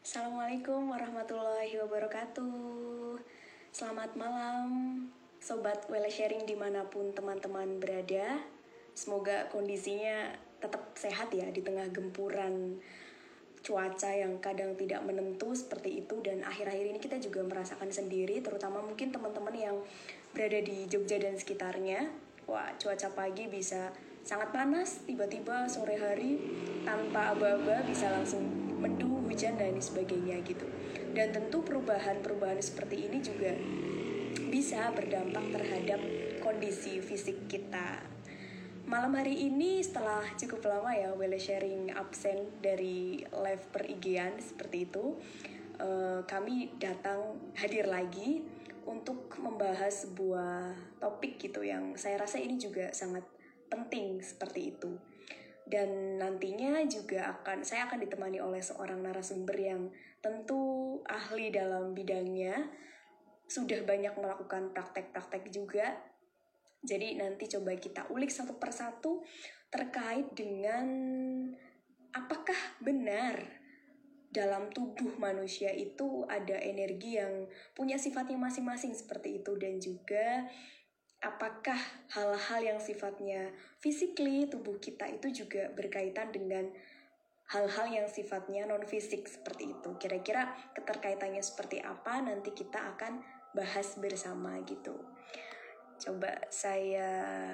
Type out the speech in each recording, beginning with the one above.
Assalamualaikum warahmatullahi wabarakatuh. Selamat malam Sobat Wele Sharing di mana pun teman-teman berada. Semoga kondisinya tetap sehat ya di tengah gempuran cuaca yang kadang tidak menentu seperti itu. Dan akhir-akhir ini kita juga merasakan sendiri terutama mungkin teman-teman yang berada di Jogja dan sekitarnya. Wah cuaca pagi bisa sangat panas tiba-tiba sore hari tanpa aba-aba bisa langsung mendung hujan dan sebagainya gitu. Dan tentu perubahan-perubahan seperti ini juga bisa berdampak terhadap kondisi fisik kita. Malam hari ini setelah cukup lama ya Wele sharing absen dari live per seperti itu uh, kami datang hadir lagi untuk membahas sebuah topik gitu yang saya rasa ini juga sangat penting seperti itu dan nantinya juga akan saya akan ditemani oleh seorang narasumber yang tentu ahli dalam bidangnya. Sudah banyak melakukan praktek-praktek juga. Jadi nanti coba kita ulik satu persatu terkait dengan apakah benar dalam tubuh manusia itu ada energi yang punya sifatnya masing-masing seperti itu. Dan juga apakah hal-hal yang sifatnya physically tubuh kita itu juga berkaitan dengan hal-hal yang sifatnya non fisik seperti itu. Kira-kira keterkaitannya seperti apa nanti kita akan bahas bersama gitu. Coba saya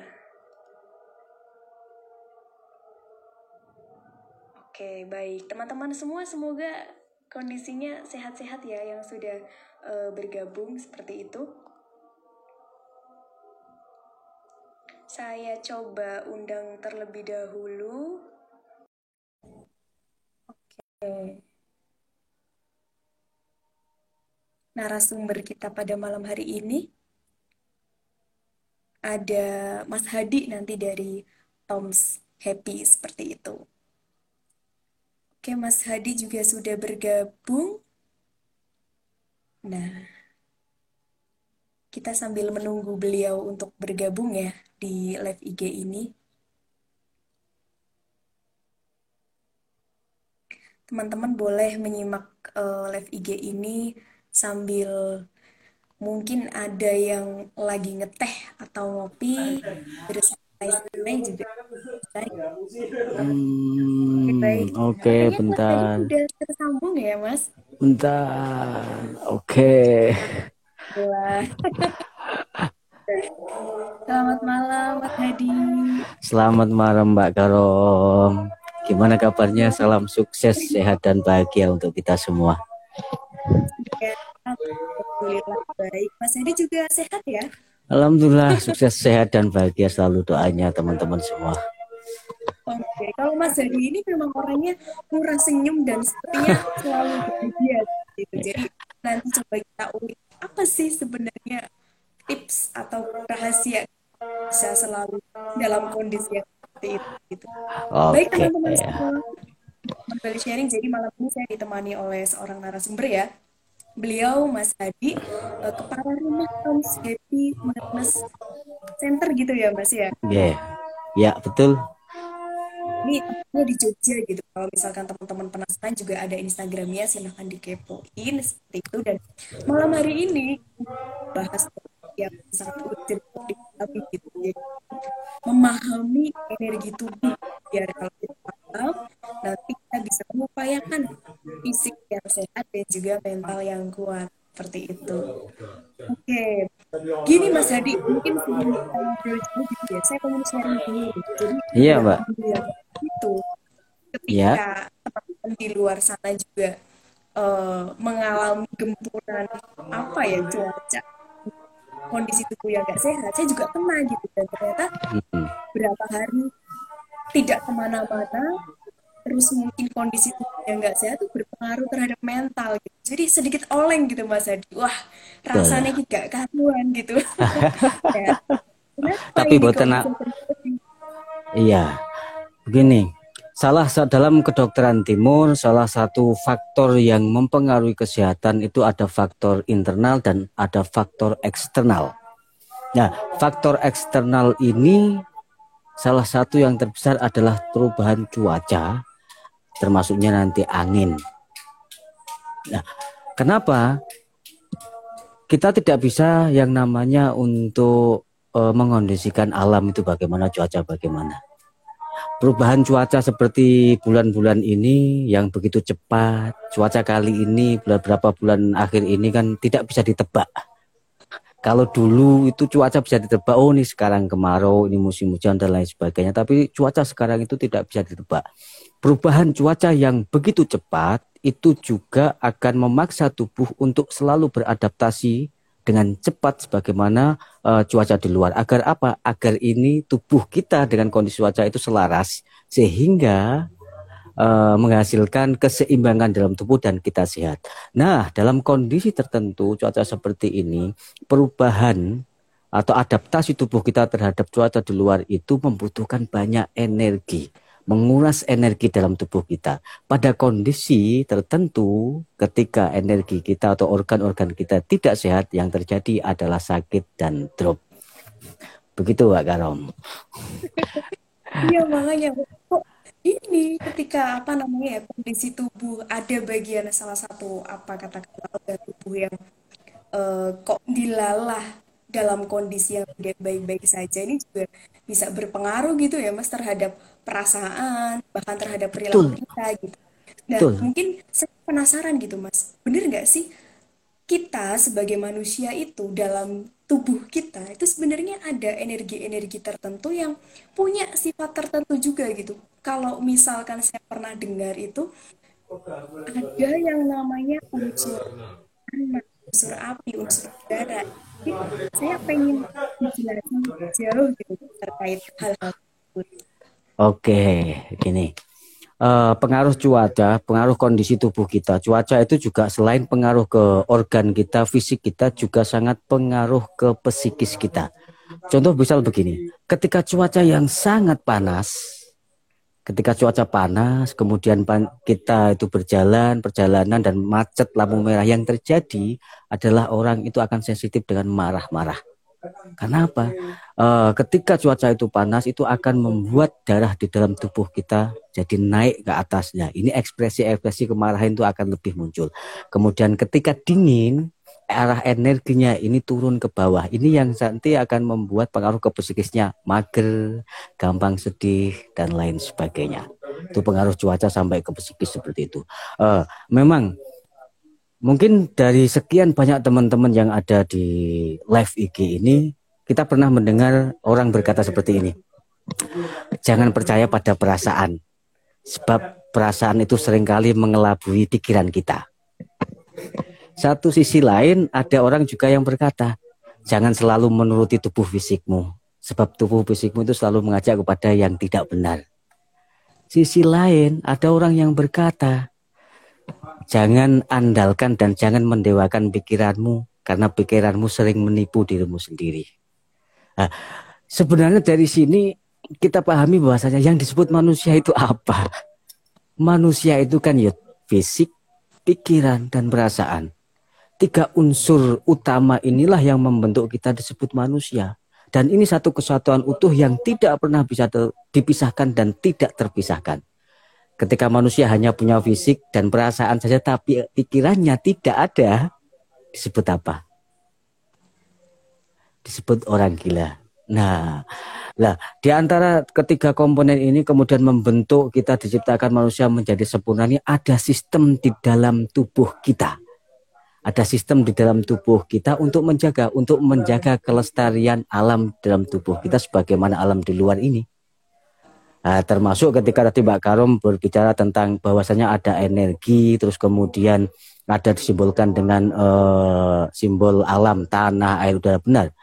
Oke, baik. Teman-teman semua semoga kondisinya sehat-sehat ya yang sudah uh, bergabung seperti itu. Saya coba undang terlebih dahulu. Oke. Narasumber kita pada malam hari ini ada Mas Hadi nanti dari Tom's Happy seperti itu. Oke, Mas Hadi juga sudah bergabung. Nah, kita sambil menunggu beliau untuk bergabung ya di live IG ini. Teman-teman boleh menyimak uh, live IG ini sambil mungkin ada yang lagi ngeteh atau ngopi bersantai-santai juga Hmm, Oke, okay, bentar. Udah tersambung ya, Mas? Bentar. Oke. Okay. Selamat malam, Mas Hadi. Selamat malam, Mbak Karom. Gimana kabarnya? Salam sukses, sehat, dan bahagia untuk kita semua. Ya, Alhamdulillah baik. Mas Hedi juga sehat ya? Alhamdulillah sukses sehat dan bahagia selalu doanya teman-teman semua. Oke, kalau Mas Hedi ini memang orangnya murah senyum dan sepertinya selalu bahagia gitu. Jadi nanti coba kita ulik apa sih sebenarnya tips atau rahasia bisa selalu dalam kondisi yang seperti itu gitu. Oke, Baik teman-teman semua, kembali sharing. Jadi malam ini saya ditemani oleh seorang narasumber ya beliau Mas Hadi uh, kepala rumah Tom's Happy Madness Center gitu ya Mas ya? Iya, yeah. ya betul. Ini ini di Jogja gitu. Kalau misalkan teman-teman penasaran juga ada Instagramnya silahkan dikepoin seperti itu dan malam hari ini bahas yang sangat tapi gitu ya. memahami energi tubuh biar kalau kita paham nanti kita bisa mengupayakan fisik yang sehat dan juga mental yang kuat seperti itu. Oke, okay. gini Mas Hadi, mungkin sebelum kita gitu ya, saya mau sharing dulu. Jadi, iya Mbak. Itu ketika ya. teman-teman di luar sana juga uh, mengalami gempuran apa ya cuaca kondisi tubuh yang gak sehat, saya juga kena gitu dan ternyata hmm. berapa hari tidak ke mana-mana terus mungkin kondisi tubuh yang nggak sehat itu berpengaruh terhadap mental gitu. Jadi sedikit oleng gitu Mas Adi. Wah, rasanya gitu gak karuan gitu. ya. Tapi buat anak Iya. Begini, salah dalam kedokteran timur salah satu faktor yang mempengaruhi kesehatan itu ada faktor internal dan ada faktor eksternal. Nah, faktor eksternal ini salah satu yang terbesar adalah perubahan cuaca termasuknya nanti angin. Nah, kenapa kita tidak bisa yang namanya untuk uh, mengondisikan alam itu bagaimana cuaca bagaimana? Perubahan cuaca seperti bulan-bulan ini yang begitu cepat, cuaca kali ini beberapa bulan akhir ini kan tidak bisa ditebak. Kalau dulu itu cuaca bisa ditebak, oh ini sekarang kemarau, ini musim hujan dan lain sebagainya. Tapi cuaca sekarang itu tidak bisa ditebak. Perubahan cuaca yang begitu cepat itu juga akan memaksa tubuh untuk selalu beradaptasi dengan cepat sebagaimana uh, cuaca di luar. Agar apa? Agar ini tubuh kita dengan kondisi cuaca itu selaras sehingga uh, menghasilkan keseimbangan dalam tubuh dan kita sehat. Nah, dalam kondisi tertentu cuaca seperti ini, perubahan atau adaptasi tubuh kita terhadap cuaca di luar itu membutuhkan banyak energi menguras energi dalam tubuh kita. Pada kondisi tertentu, ketika energi kita atau organ-organ kita tidak sehat, yang terjadi adalah sakit dan drop. Begitu, Pak Karom. Iya, makanya kok ini ketika apa namanya ya kondisi tubuh ada bagian salah satu apa kata-kata organ tubuh yang uh, kok dilalah dalam kondisi yang tidak baik-baik saja ini juga bisa berpengaruh gitu ya mas terhadap perasaan bahkan terhadap perilaku Betul. kita gitu. Nah Betul. mungkin saya penasaran gitu mas, bener nggak sih kita sebagai manusia itu dalam tubuh kita itu sebenarnya ada energi-energi tertentu yang punya sifat tertentu juga gitu. Kalau misalkan saya pernah dengar itu ada yang namanya unsur unsur api, unsur udara. Jadi saya pengen menjelaskan jauh gitu terkait hal-hal tersebut. Oke, gini. Uh, pengaruh cuaca, pengaruh kondisi tubuh kita. Cuaca itu juga selain pengaruh ke organ kita, fisik kita juga sangat pengaruh ke psikis kita. Contoh misal begini, ketika cuaca yang sangat panas, ketika cuaca panas, kemudian kita itu berjalan, perjalanan dan macet lampu merah yang terjadi adalah orang itu akan sensitif dengan marah-marah karena apa? Uh, ketika cuaca itu panas itu akan membuat darah di dalam tubuh kita jadi naik ke atasnya. Ini ekspresi-ekspresi kemarahan itu akan lebih muncul. Kemudian ketika dingin arah energinya ini turun ke bawah. Ini yang nanti akan membuat pengaruh ke psikisnya mager, gampang sedih dan lain sebagainya. Itu pengaruh cuaca sampai ke psikis seperti itu. Uh, memang Mungkin dari sekian banyak teman-teman yang ada di live IG ini, kita pernah mendengar orang berkata seperti ini. Jangan percaya pada perasaan, sebab perasaan itu sering kali mengelabui pikiran kita. Satu sisi lain, ada orang juga yang berkata, jangan selalu menuruti tubuh fisikmu, sebab tubuh fisikmu itu selalu mengajak kepada yang tidak benar. Sisi lain, ada orang yang berkata, Jangan andalkan dan jangan mendewakan pikiranmu karena pikiranmu sering menipu dirimu sendiri. Nah, sebenarnya dari sini kita pahami bahwasanya yang disebut manusia itu apa? Manusia itu kan ya fisik, pikiran dan perasaan. Tiga unsur utama inilah yang membentuk kita disebut manusia. Dan ini satu kesatuan utuh yang tidak pernah bisa dipisahkan dan tidak terpisahkan. Ketika manusia hanya punya fisik dan perasaan saja tapi pikirannya tidak ada, disebut apa? Disebut orang gila. Nah, lah di antara ketiga komponen ini kemudian membentuk kita diciptakan manusia menjadi sempurna ini ada sistem di dalam tubuh kita. Ada sistem di dalam tubuh kita untuk menjaga untuk menjaga kelestarian alam dalam tubuh kita sebagaimana alam di luar ini. Nah, termasuk ketika tadi Mbak Karom berbicara tentang bahwasanya ada energi, terus kemudian ada disimbolkan dengan uh, simbol alam, tanah, air, udara benar.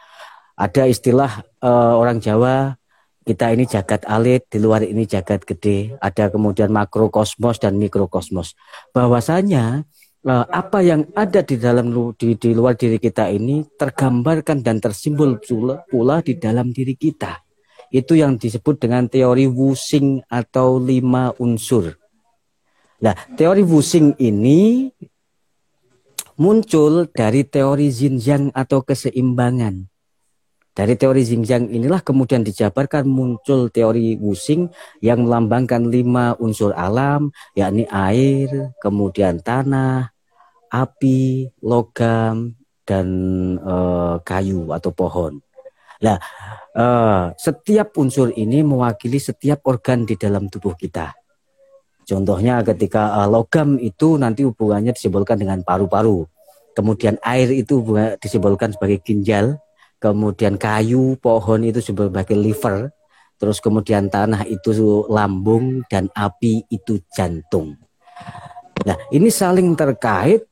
Ada istilah uh, orang Jawa kita ini jagat alit, di luar ini jagat gede. Ada kemudian makrokosmos dan mikrokosmos. Bahwasanya uh, apa yang ada di dalam di, di luar diri kita ini tergambarkan dan tersimbol pula, pula di dalam diri kita itu yang disebut dengan teori Wusing atau lima unsur. Nah, teori Wusing ini muncul dari teori Xinjiang atau keseimbangan. Dari teori Xinjiang inilah kemudian dijabarkan muncul teori Wusing yang melambangkan lima unsur alam, yakni air, kemudian tanah, api, logam, dan uh, kayu atau pohon. Nah, uh, setiap unsur ini mewakili setiap organ di dalam tubuh kita. Contohnya ketika uh, logam itu nanti hubungannya disimbolkan dengan paru-paru. Kemudian air itu disimbolkan sebagai ginjal. Kemudian kayu, pohon itu sebagai liver. Terus kemudian tanah itu lambung dan api itu jantung. Nah, ini saling terkait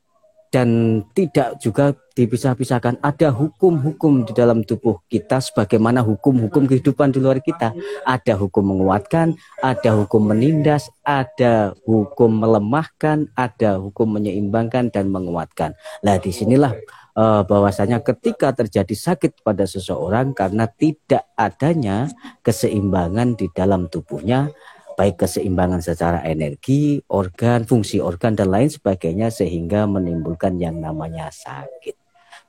dan tidak juga dipisah-pisahkan. Ada hukum-hukum di dalam tubuh kita sebagaimana hukum-hukum kehidupan di luar kita. Ada hukum menguatkan, ada hukum menindas, ada hukum melemahkan, ada hukum menyeimbangkan dan menguatkan. Nah, di sinilah uh, bahwasanya ketika terjadi sakit pada seseorang karena tidak adanya keseimbangan di dalam tubuhnya, baik keseimbangan secara energi, organ, fungsi organ dan lain sebagainya sehingga menimbulkan yang namanya sakit.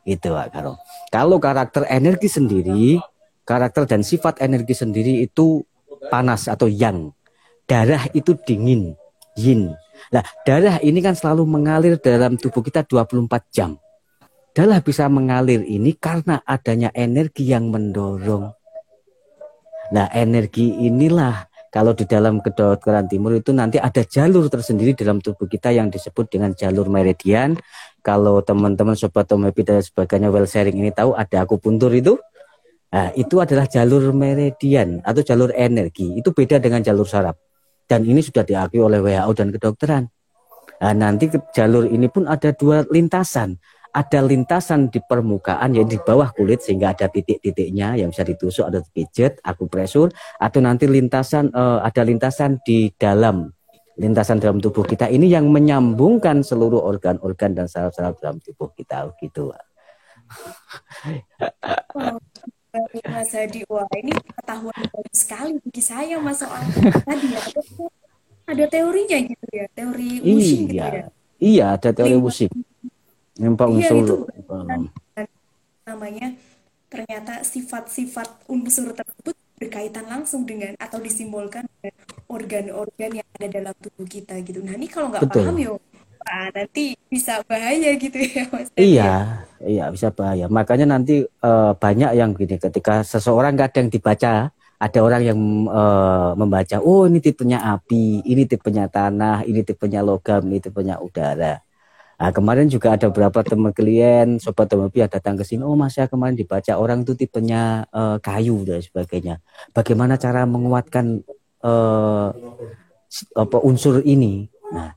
Gitu Pak Karo. Kalau karakter energi sendiri, karakter dan sifat energi sendiri itu panas atau yang. Darah itu dingin, yin. Nah, darah ini kan selalu mengalir dalam tubuh kita 24 jam. Darah bisa mengalir ini karena adanya energi yang mendorong. Nah, energi inilah kalau di dalam kedokteran timur itu nanti ada jalur tersendiri dalam tubuh kita yang disebut dengan jalur meridian. Kalau teman-teman sobat homeopathi dan sebagainya well sharing ini tahu ada akupuntur itu, nah, itu adalah jalur meridian atau jalur energi. Itu beda dengan jalur saraf. Dan ini sudah diakui oleh WHO dan kedokteran. Nah, nanti jalur ini pun ada dua lintasan ada lintasan di permukaan ya di bawah kulit sehingga ada titik-titiknya yang bisa ditusuk atau dipijat, akupresur atau nanti lintasan uh, ada lintasan di dalam lintasan dalam tubuh kita ini yang menyambungkan seluruh organ-organ dan saraf-saraf dalam tubuh kita gitu. Oh, Mas Hadi, wah ini pengetahuan baru sekali bagi saya Mas soal tadi ya. Ada teorinya gitu ya, teori Wushin gitu iya. gitu ya. Iya, ada teori Wushin Nyempak iya, unsur itu namanya ternyata sifat-sifat unsur tersebut berkaitan langsung dengan atau disimbolkan dengan organ-organ yang ada dalam tubuh kita gitu. Nah ini kalau nggak paham ya ah, nanti bisa bahaya gitu ya Mas. Iya, iya bisa bahaya. Makanya nanti uh, banyak yang gini ketika seseorang kadang dibaca ada orang yang uh, membaca, oh ini tipenya api, ini tipenya tanah, ini tipenya logam, ini tipenya udara. Nah, kemarin juga ada beberapa teman klien, sobat yang datang ke sini. Oh, mas ya kemarin dibaca orang itu tipenya uh, kayu dan sebagainya. Bagaimana cara menguatkan uh, apa unsur ini? Nah,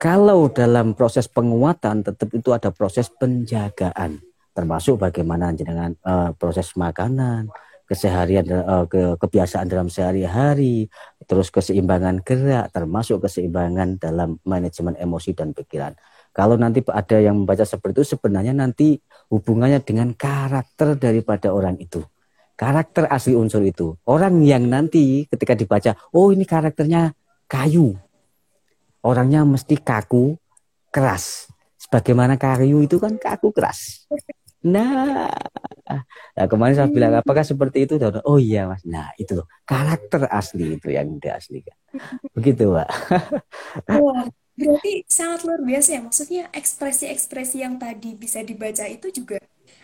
kalau dalam proses penguatan tetap itu ada proses penjagaan, termasuk bagaimana dengan uh, proses makanan, keseharian ke, kebiasaan dalam sehari-hari, terus keseimbangan gerak, termasuk keseimbangan dalam manajemen emosi dan pikiran. Kalau nanti ada yang membaca seperti itu sebenarnya nanti hubungannya dengan karakter daripada orang itu. Karakter asli unsur itu. Orang yang nanti ketika dibaca, oh ini karakternya kayu. Orangnya mesti kaku, keras. Sebagaimana kayu itu kan kaku keras. Nah, nah kemarin saya bilang apakah seperti itu? Oh iya mas. Nah itu loh karakter asli itu yang diaslikan. Begitu pak. Berarti sangat luar biasa ya. Maksudnya ekspresi-ekspresi yang tadi bisa dibaca itu juga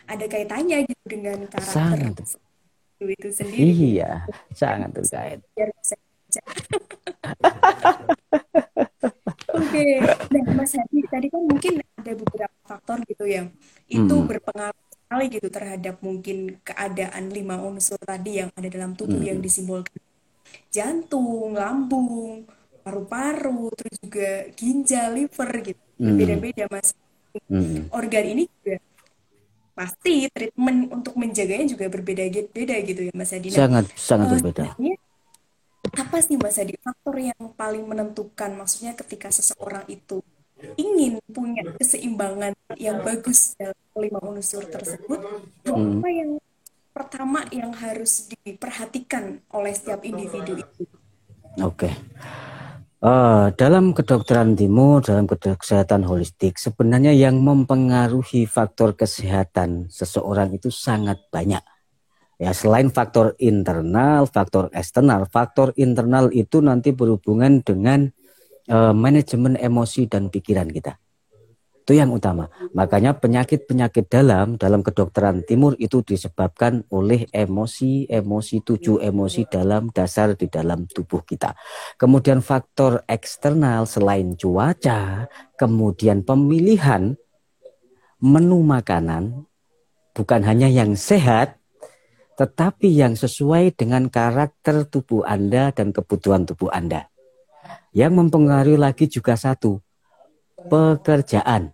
ada kaitannya gitu dengan karakter sangat. itu sendiri. Iya, sangat terkait. Oke, nah Mas Hadi tadi kan mungkin ada beberapa faktor gitu yang itu hmm. berpengaruh sekali gitu terhadap mungkin keadaan lima unsur tadi yang ada dalam tubuh hmm. yang disimbolkan jantung, lambung, paru-paru, terus juga ginjal, liver gitu. Hmm. Beda-beda mas. Hmm. Organ ini juga pasti treatment untuk menjaganya juga berbeda-beda gitu ya Mas Adi. Sangat sangat uh, berbeda. Apa sih Mas Adi faktor yang paling menentukan maksudnya ketika seseorang itu ingin punya keseimbangan yang bagus dalam lima unsur tersebut, hmm. apa yang pertama yang harus diperhatikan oleh setiap individu itu? Oke. Okay. Uh, dalam kedokteran timur, dalam kesehatan holistik, sebenarnya yang mempengaruhi faktor kesehatan seseorang itu sangat banyak. Ya, selain faktor internal, faktor eksternal, faktor internal itu nanti berhubungan dengan uh, manajemen emosi dan pikiran kita. Itu yang utama. Makanya penyakit-penyakit dalam dalam kedokteran timur itu disebabkan oleh emosi, emosi tujuh emosi dalam dasar di dalam tubuh kita. Kemudian faktor eksternal selain cuaca, kemudian pemilihan menu makanan bukan hanya yang sehat tetapi yang sesuai dengan karakter tubuh Anda dan kebutuhan tubuh Anda. Yang mempengaruhi lagi juga satu, pekerjaan.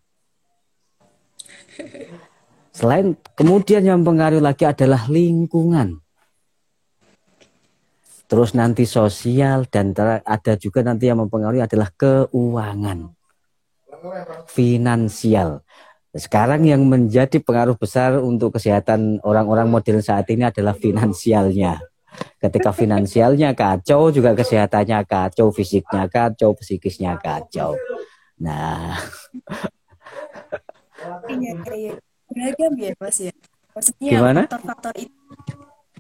Selain kemudian yang mempengaruhi lagi adalah lingkungan. Terus nanti sosial dan ada juga nanti yang mempengaruhi adalah keuangan. Finansial. Sekarang yang menjadi pengaruh besar untuk kesehatan orang-orang modern saat ini adalah finansialnya. Ketika finansialnya kacau, juga kesehatannya kacau, fisiknya kacau, psikisnya kacau. Nah, iya, iya, iya. beragam ya mas ya. Maksudnya Gimana? faktor-faktor itu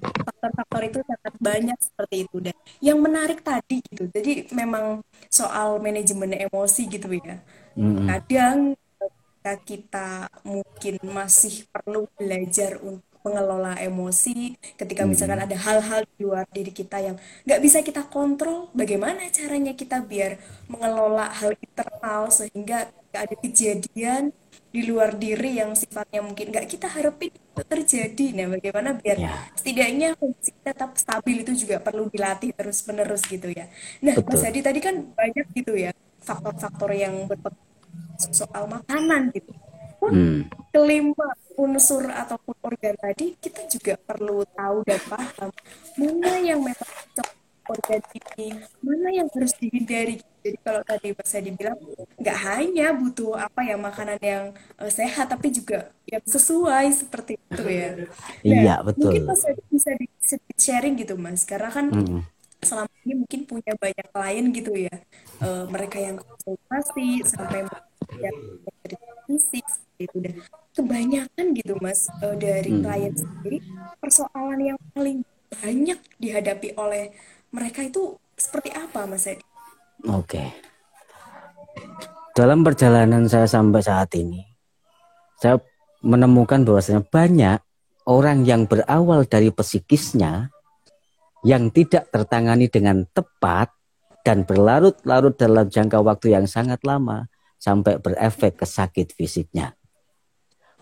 faktor-faktor itu sangat banyak seperti itu dan yang menarik tadi gitu jadi memang soal manajemen emosi gitu ya Mm-mm. kadang kita mungkin masih perlu belajar untuk mengelola emosi ketika misalkan ada hal-hal di luar diri kita yang nggak bisa kita kontrol bagaimana caranya kita biar mengelola hal internal sehingga nggak ada kejadian di luar diri yang sifatnya mungkin nggak kita harapin itu terjadi. Nah bagaimana biar Ya, setidaknya kondisi tetap stabil itu juga perlu dilatih terus menerus gitu ya. Nah Mas betul. Hadi tadi kan banyak gitu ya faktor-faktor yang berpengaruh soal makanan gitu pun Hmm. kelima unsur ataupun organ tadi kita juga perlu tahu dan paham mana yang memang cocok organ ini mana yang harus dihindari jadi kalau tadi Mas Hadi bilang nggak hanya butuh apa ya makanan yang eh, sehat tapi juga yang sesuai seperti itu ya nah Iya, mungkin betul. Mas Hadi bisa di sharing gitu Mas karena kan Mm-mm. selama ini mungkin punya banyak klien gitu ya Eh, mereka yang konsultasi sampai yang dari fisik itu dan kebanyakan gitu mas eh, dari Hmm. klien sendiri persoalan yang paling banyak dihadapi oleh mereka itu seperti apa mas Edi? Oke. Dalam perjalanan saya sampai saat ini, saya menemukan bahwasanya banyak orang yang berawal dari psikisnya yang tidak tertangani dengan tepat dan berlarut-larut dalam jangka waktu yang sangat lama sampai berefek ke sakit fisiknya.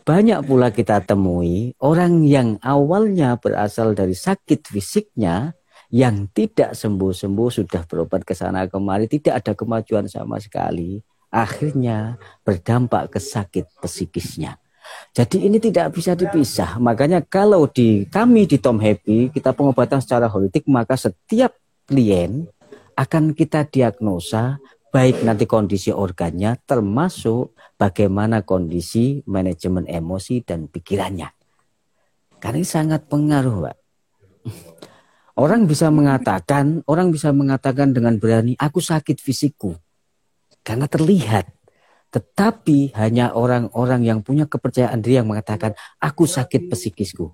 Banyak pula kita temui orang yang awalnya berasal dari sakit fisiknya yang tidak sembuh-sembuh sudah berobat ke sana kemari tidak ada kemajuan sama sekali akhirnya berdampak ke sakit psikisnya. Jadi ini tidak bisa dipisah. Makanya kalau di kami di Tom Happy kita pengobatan secara holistik maka setiap klien akan kita diagnosa baik nanti kondisi organnya termasuk bagaimana kondisi manajemen emosi dan pikirannya. Karena ini sangat pengaruh, Pak. Orang bisa mengatakan, orang bisa mengatakan dengan berani, aku sakit fisikku. Karena terlihat. Tetapi hanya orang-orang yang punya kepercayaan diri yang mengatakan, aku sakit psikisku.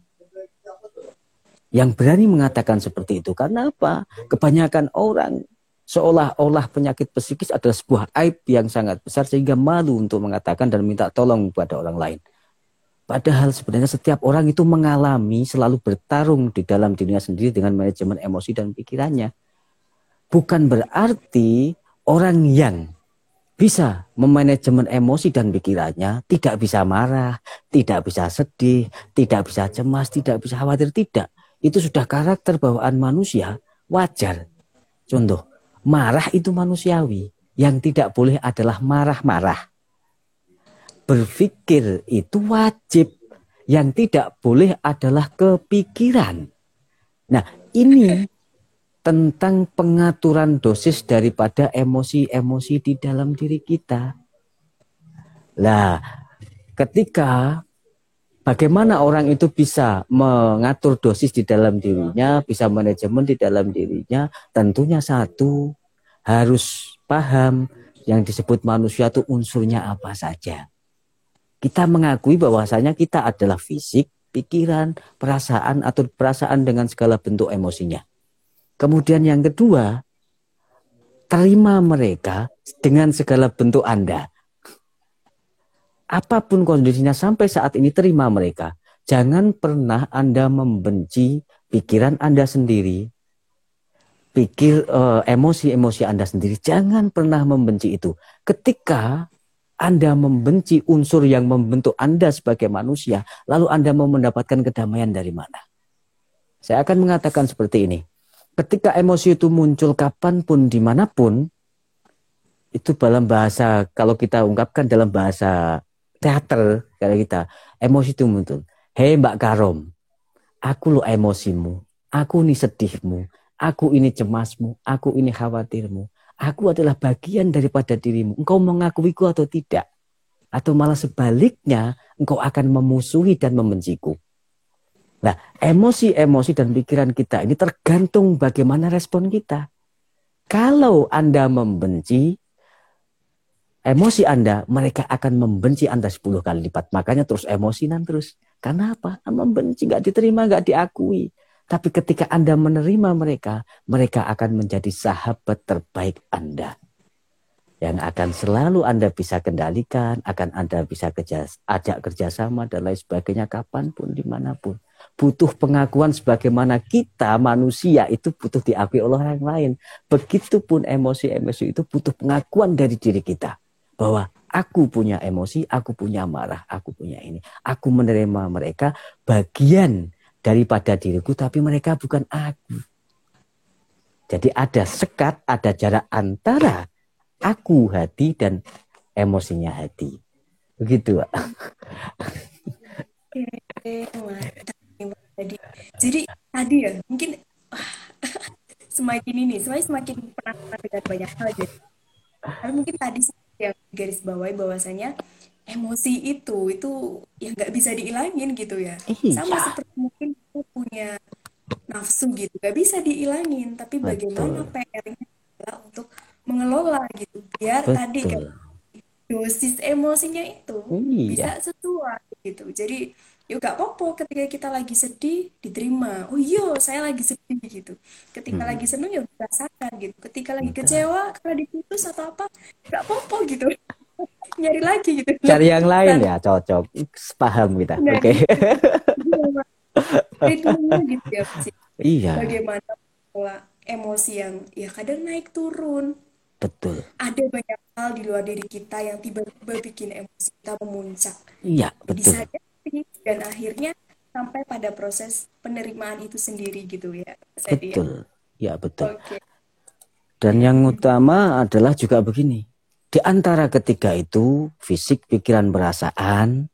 Yang berani mengatakan seperti itu. Karena apa? Kebanyakan orang seolah-olah penyakit psikis adalah sebuah aib yang sangat besar sehingga malu untuk mengatakan dan minta tolong kepada orang lain. Padahal sebenarnya setiap orang itu mengalami selalu bertarung di dalam dirinya sendiri dengan manajemen emosi dan pikirannya. Bukan berarti orang yang bisa memanajemen emosi dan pikirannya tidak bisa marah, tidak bisa sedih, tidak bisa cemas, tidak bisa khawatir, tidak. Itu sudah karakter bawaan manusia, wajar. Contoh, marah itu manusiawi. Yang tidak boleh adalah marah-marah berpikir itu wajib. Yang tidak boleh adalah kepikiran. Nah, ini tentang pengaturan dosis daripada emosi-emosi di dalam diri kita. Lah, ketika bagaimana orang itu bisa mengatur dosis di dalam dirinya, bisa manajemen di dalam dirinya, tentunya satu harus paham yang disebut manusia itu unsurnya apa saja kita mengakui bahwasanya kita adalah fisik, pikiran, perasaan atau perasaan dengan segala bentuk emosinya. Kemudian yang kedua, terima mereka dengan segala bentuk Anda. Apa pun kondisinya sampai saat ini terima mereka. Jangan pernah Anda membenci pikiran Anda sendiri, pikir uh, emosi-emosi Anda sendiri. Jangan pernah membenci itu. Ketika Anda membenci unsur yang membentuk Anda sebagai manusia, lalu Anda mau mendapatkan kedamaian dari mana? Saya akan mengatakan seperti ini. Ketika emosi itu muncul kapan pun, di mana pun, itu dalam bahasa, kalau kita ungkapkan dalam bahasa teater, kayak kita, emosi itu muncul Hei Mbak Karom, aku lo emosimu, aku ini sedihmu, aku ini cemasmu, aku ini khawatirmu. Aku adalah bagian daripada dirimu. Engkau mengakuiku atau tidak? Atau malah sebaliknya, engkau akan memusuhi dan membenciku. Nah, emosi-emosi dan pikiran kita ini tergantung bagaimana respon kita. Kalau Anda membenci, emosi Anda, mereka akan membenci Anda 10 kali lipat. Makanya terus emosi dan terus. Karena apa? Membenci, nggak diterima, nggak diakui. Tapi ketika Anda menerima mereka, mereka akan menjadi sahabat terbaik Anda. Yang akan selalu Anda bisa kendalikan, akan Anda bisa kerja, ajak kerjasama dan lain sebagainya kapan pun, di mana pun. Butuh pengakuan sebagaimana kita manusia itu butuh diakui oleh orang lain. Begitupun emosi-emosi itu butuh pengakuan dari diri kita. Bahwa Aku punya emosi, aku punya marah, aku punya ini. Aku menerima mereka bagian daripada diriku, tapi mereka bukan aku. Jadi ada sekat, ada jarak antara aku hati dan emosinya hati. Begitu, Pak. Jadi, jadi tadi ya mungkin semakin ini, semakin semakin penasaran dengan banyak hal. Jadi, mungkin tadi yang garis bawahi bahwasanya emosi itu itu ya nggak bisa dihilangin gitu ya iya. sama seperti mungkin kita punya nafsu gitu nggak bisa dihilangin tapi Betul. bagaimana PR-nya adalah untuk mengelola gitu biar Betul. tadi kan dosis emosinya itu iya. bisa sesuai gitu jadi yuk gak apa-apa ketika kita lagi sedih diterima. Oh iya saya lagi sedih gitu. Ketika hmm. lagi seneng ya dirasakan gitu. Ketika lagi kecewa karena diputus atau apa gak apa-apa gitu. Nyari lagi gitu. Cari yang lain ya cocok. Paham kita oke. okay. gitu ya iya. Bagaimana pola emosi yang ya kadang naik turun. Betul. Ada banyak hal di luar diri kita yang tiba-tiba bikin emosi kita memuncak. Iya betul dan akhirnya sampai pada proses penerimaan itu sendiri gitu ya betul. Ya betul. Okay. dan yang utama adalah juga begini. Di antara ketiga itu fisik pikiran perasaan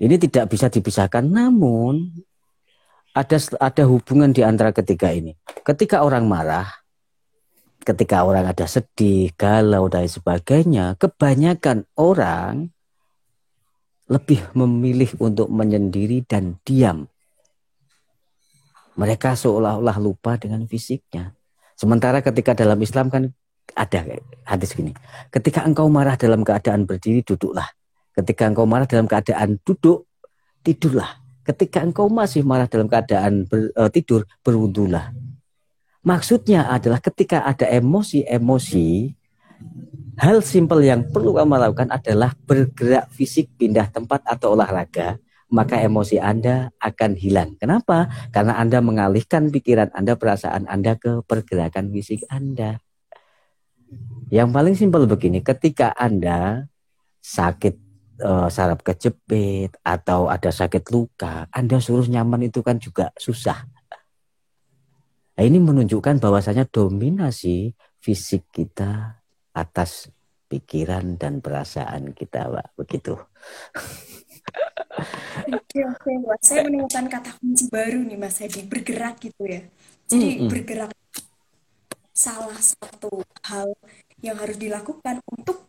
ini tidak bisa dipisahkan. Namun ada ada hubungan di antara ketiga ini. Ketika orang marah ketika orang ada sedih galau dan sebagainya kebanyakan orang lebih memilih untuk menyendiri dan diam. Mereka seolah-olah lupa dengan fisiknya. Sementara ketika dalam Islam kan ada hadis gini. Ketika engkau marah dalam keadaan berdiri, duduklah. Ketika engkau marah dalam keadaan duduk, tidurlah. Ketika engkau masih marah dalam keadaan ber, uh, tidur, berwudulah. Maksudnya adalah ketika ada emosi-emosi Hal simpel yang perlu kamu lakukan adalah bergerak fisik, pindah tempat atau olahraga, maka emosi Anda akan hilang. Kenapa? Karena Anda mengalihkan pikiran Anda, perasaan Anda ke pergerakan fisik Anda. Yang paling simpel begini, ketika Anda sakit uh, saraf kejepit atau ada sakit luka, Anda suruh nyaman itu kan juga susah. Nah, ini menunjukkan bahwasanya dominasi fisik kita atas pikiran dan perasaan kita, Pak. Begitu. Oke, oke, Pak. Saya menemukan kata kunci baru nih, Mas Hedi. Bergerak gitu ya. Jadi mm -hmm. bergerak salah satu hal yang harus dilakukan untuk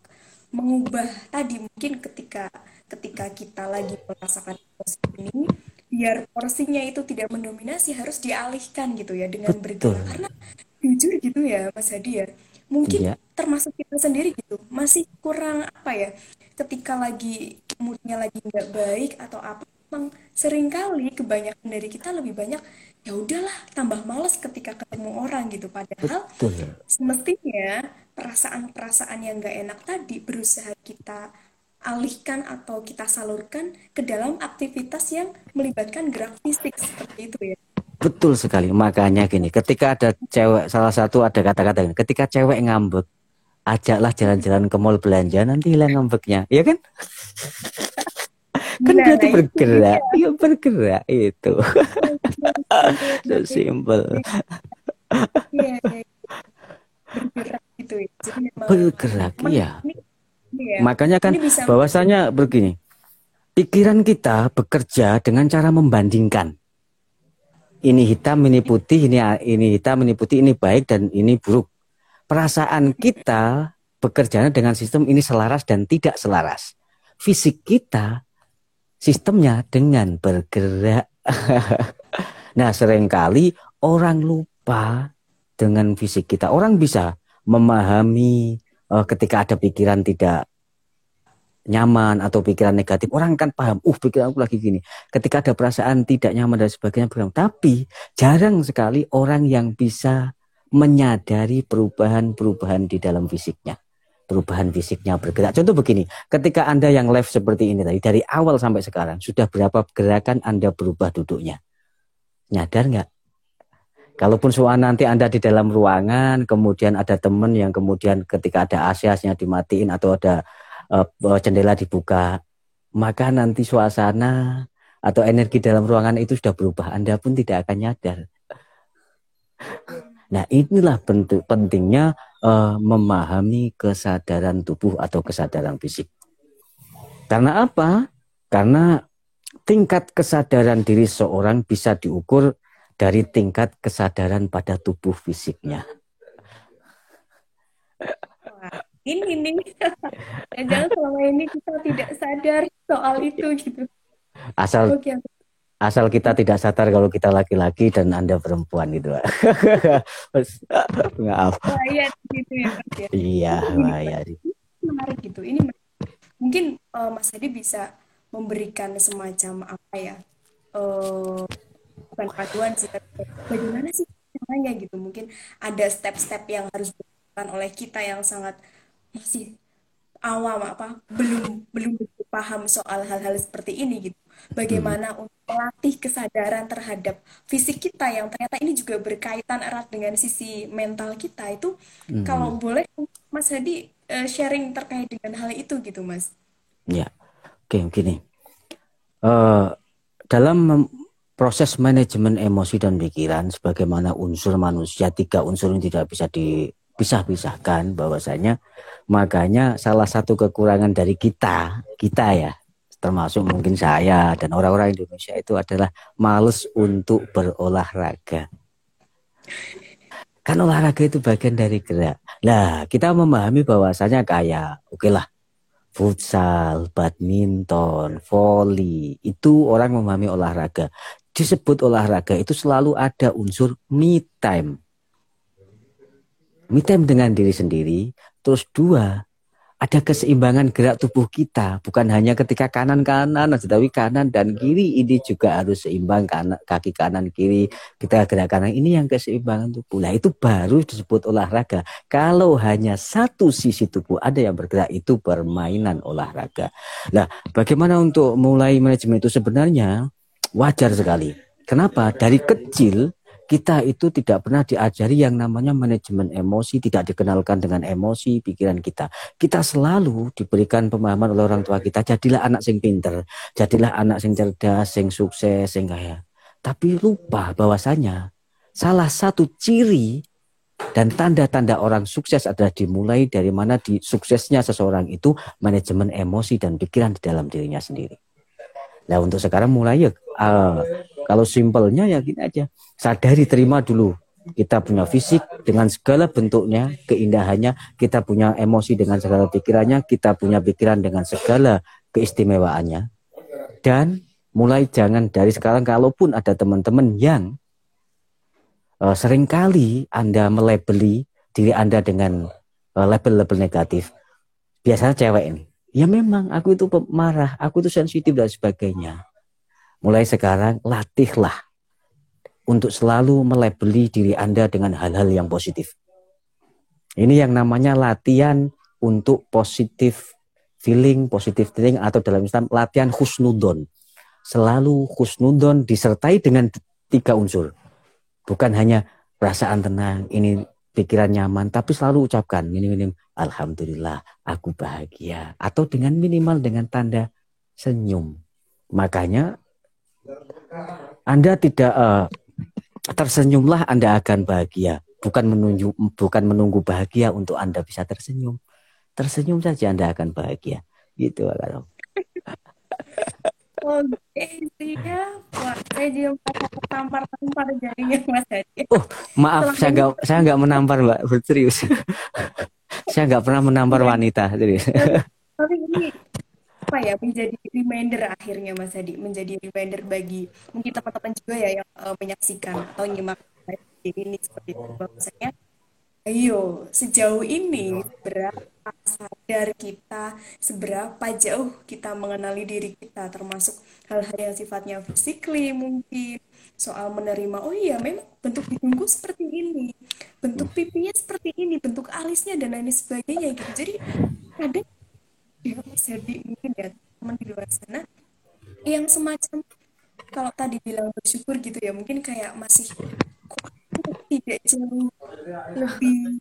mengubah tadi mungkin ketika ketika kita lagi merasakan emosi ini biar porsinya itu tidak mendominasi harus dialihkan gitu ya dengan Betul. bergerak karena jujur gitu ya Mas Hadi ya mungkin iya. termasuk kita sendiri gitu masih kurang apa ya ketika lagi moodnya lagi nggak baik atau apa memang sering kali kebanyakan dari kita lebih banyak ya udahlah tambah males ketika ketemu orang gitu padahal Betul. semestinya perasaan-perasaan yang nggak enak tadi berusaha kita alihkan atau kita salurkan ke dalam aktivitas yang melibatkan gerak fisik seperti itu ya. Betul sekali. Makanya gini, ketika ada cewek salah satu ada kata-kata ini, ketika cewek ngambek, ajaklah jalan-jalan ke mall belanja nanti hilang ngambeknya, ya kan? kan nah, berarti bergerak, iya bergerak itu. so simple. Iya, iya. Bergerak gitu ya. Bergerak, iya. Iya. Makanya kan bahwasanya begini, pikiran kita bekerja dengan cara membandingkan. Ini hitam, ini putih, ini ini hitam, ini putih, ini baik dan ini buruk. Perasaan kita bekerja dengan sistem ini selaras dan tidak selaras. Fisik kita sistemnya dengan bergerak. nah, sering kali orang lupa dengan fisik kita. Orang bisa memahami uh, ketika ada pikiran tidak nyaman atau pikiran negatif. Orang kan paham uh pikiran aku lagi gini. Ketika ada perasaan tidak nyaman dan sebagainya bilang tapi jarang sekali orang yang bisa menyadari perubahan-perubahan di dalam fisiknya. Perubahan fisiknya bergerak. Contoh begini ketika anda yang live seperti ini tadi dari awal sampai sekarang sudah berapa gerakan anda berubah duduknya? Nyadar nggak? Kalaupun soal nanti Anda di dalam ruangan, kemudian ada teman yang kemudian ketika ada AC-nya dimatiin atau ada uh, jendela dibuka, maka nanti suasana atau energi dalam ruangan itu sudah berubah. Anda pun tidak akan nyadar. Nah inilah bentuk pentingnya uh, memahami kesadaran tubuh atau kesadaran fisik. Karena apa? Karena tingkat kesadaran diri seorang bisa diukur dari tingkat kesadaran pada tubuh fisiknya. Ini nih, jangan selama ini kita tidak sadar soal itu gitu. Asal Oke. asal kita tidak sadar kalau kita laki-laki dan anda perempuan gitu. Maaf. Bahaya gitu ya, ya. Iya, bahaya. Menarik gitu. Ini mungkin uh, Mas Hadi bisa memberikan semacam apa ya? Uh, bukan paduan sih bagaimana sih caranya gitu mungkin ada step-step yang harus dilakukan oleh kita yang sangat masih awam apa belum belum paham soal hal-hal seperti ini gitu bagaimana hmm. untuk melatih kesadaran terhadap fisik kita yang ternyata ini juga berkaitan erat dengan sisi mental kita itu hmm. kalau boleh Mas Hadi uh, sharing terkait dengan hal itu gitu Mas ya oke okay, gini uh, dalam proses manajemen emosi dan pikiran sebagaimana unsur manusia tiga unsur ini tidak bisa dipisah-pisahkan bahwasanya makanya salah satu kekurangan dari kita kita ya termasuk mungkin saya dan orang-orang Indonesia itu adalah males untuk berolahraga. Kan olahraga itu bagian dari gerak. Nah kita memahami bahwasanya kayak oke okay lah futsal, badminton, volley, itu orang memahami olahraga. Disebut olahraga itu selalu ada unsur me time. Me time dengan diri sendiri. Terus dua, ada keseimbangan gerak tubuh kita. Bukan hanya ketika kanan-kanan, tetapi kanan dan kiri ini juga harus seimbang. Kanan, kaki kanan, kiri, kita gerak kanan. Ini yang keseimbangan tubuh. Nah itu baru disebut olahraga. Kalau hanya satu sisi tubuh ada yang bergerak, itu permainan olahraga. Nah bagaimana untuk mulai manajemen itu sebenarnya wajar sekali. Kenapa? Dari kecil kita itu tidak pernah diajari yang namanya manajemen emosi, tidak dikenalkan dengan emosi pikiran kita. Kita selalu diberikan pemahaman oleh orang tua kita, jadilah anak sing pinter, jadilah anak sing cerdas, sing sukses, sing kaya. Tapi lupa bahwasanya salah satu ciri dan tanda-tanda orang sukses adalah dimulai dari mana di suksesnya seseorang itu manajemen emosi dan pikiran di dalam dirinya sendiri. Nah untuk sekarang mulai ya uh, kalau simpelnya ya gini aja. Sadari terima dulu. Kita punya fisik dengan segala bentuknya keindahannya. Kita punya emosi dengan segala pikirannya. Kita punya pikiran dengan segala keistimewaannya. Dan mulai jangan dari sekarang kalaupun ada teman-teman yang uh, sering kali anda melebeli diri anda dengan uh, label-label negatif. Biasanya cewek ini ya memang aku itu marah aku itu sensitif dan sebagainya Mulai sekarang latihlah untuk selalu melebeli diri Anda dengan hal-hal yang positif. Ini yang namanya latihan untuk positif feeling, positive thinking atau dalam Islam latihan husnudon. Selalu husnudon disertai dengan tiga unsur. Bukan hanya perasaan tenang, ini pikiran nyaman, tapi selalu ucapkan minim-minim Alhamdulillah aku bahagia. Atau dengan minimal dengan tanda senyum. Makanya Anda tidak uh, tersenyumlah Anda akan bahagia. Bukan menunjuk bukan menunggu bahagia untuk Anda bisa tersenyum. Tersenyum saja Anda akan bahagia. Gitu kalau. Oke, siap. Wah, saya juga tampar-tampar jarinya Mas Hadi. Oh, maaf, saya nggak saya nggak menampar, Mbak. Serius. saya nggak pernah menampar wanita, jadi. Tapi ini apa ya menjadi reminder akhirnya Mas Hadi menjadi reminder bagi mungkin teman-teman juga ya yang uh, menyaksikan atau nyimak ini seperti itu. Bahwasanya ayo sejauh ini berapa sadar kita seberapa jauh kita mengenali diri kita termasuk hal-hal yang sifatnya physically mungkin soal menerima oh iya memang bentuk hidungku seperti ini bentuk pipinya seperti ini bentuk alisnya dan lain sebagainya gitu. Jadi ada ya Herdi mungkin ya teman di luar sana. Yang semacam kalau tadi bilang bersyukur gitu ya mungkin kayak masih tidak jauh lebih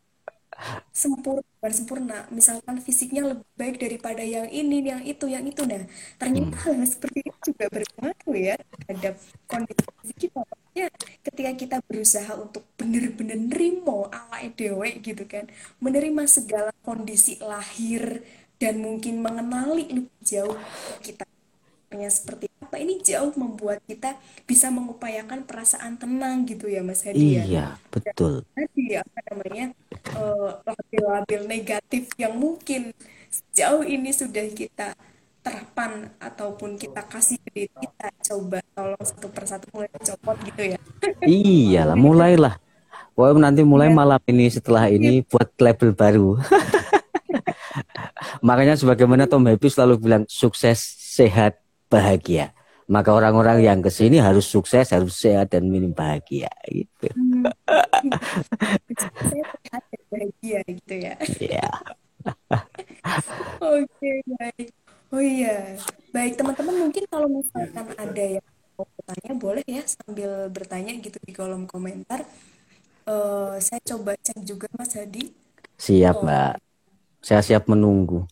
sempurna bukan sempurna misalkan fisiknya lebih baik daripada yang ini yang itu yang itu. Nah ternyata hmm. seperti itu juga berpengaruh ya terhadap kondisi kita. Ya ketika kita berusaha untuk benar-benar nerimo ala dewe gitu kan menerima segala kondisi lahir dan mungkin mengenali lebih jauh kita punya seperti apa ini jauh membuat kita bisa mengupayakan perasaan tenang gitu ya Mas Hadi ya. Iya betul. Tadi apa namanya uh, label-label negatif yang mungkin sejauh ini sudah kita terapkan ataupun kita kasih ke diri kita coba tolong satu persatu mulai copot gitu ya. Iyalah mulailah. Wah nanti mulai ya. malam ini setelah ini buat label baru. Makanya sebagaimana Tom Happy selalu bilang sukses, sehat, bahagia. Maka orang-orang yang ke sini harus sukses, harus sehat dan minim bahagia gitu. Hmm. sehat dan bahagia gitu ya. Iya. Oke baik. Oh iya, baik teman-teman mungkin kalau misalkan ada yang mau bertanya boleh ya sambil bertanya gitu di kolom komentar. Uh, saya coba cek juga Mas Hadi. Siap oh. Mbak. Saya siap menunggu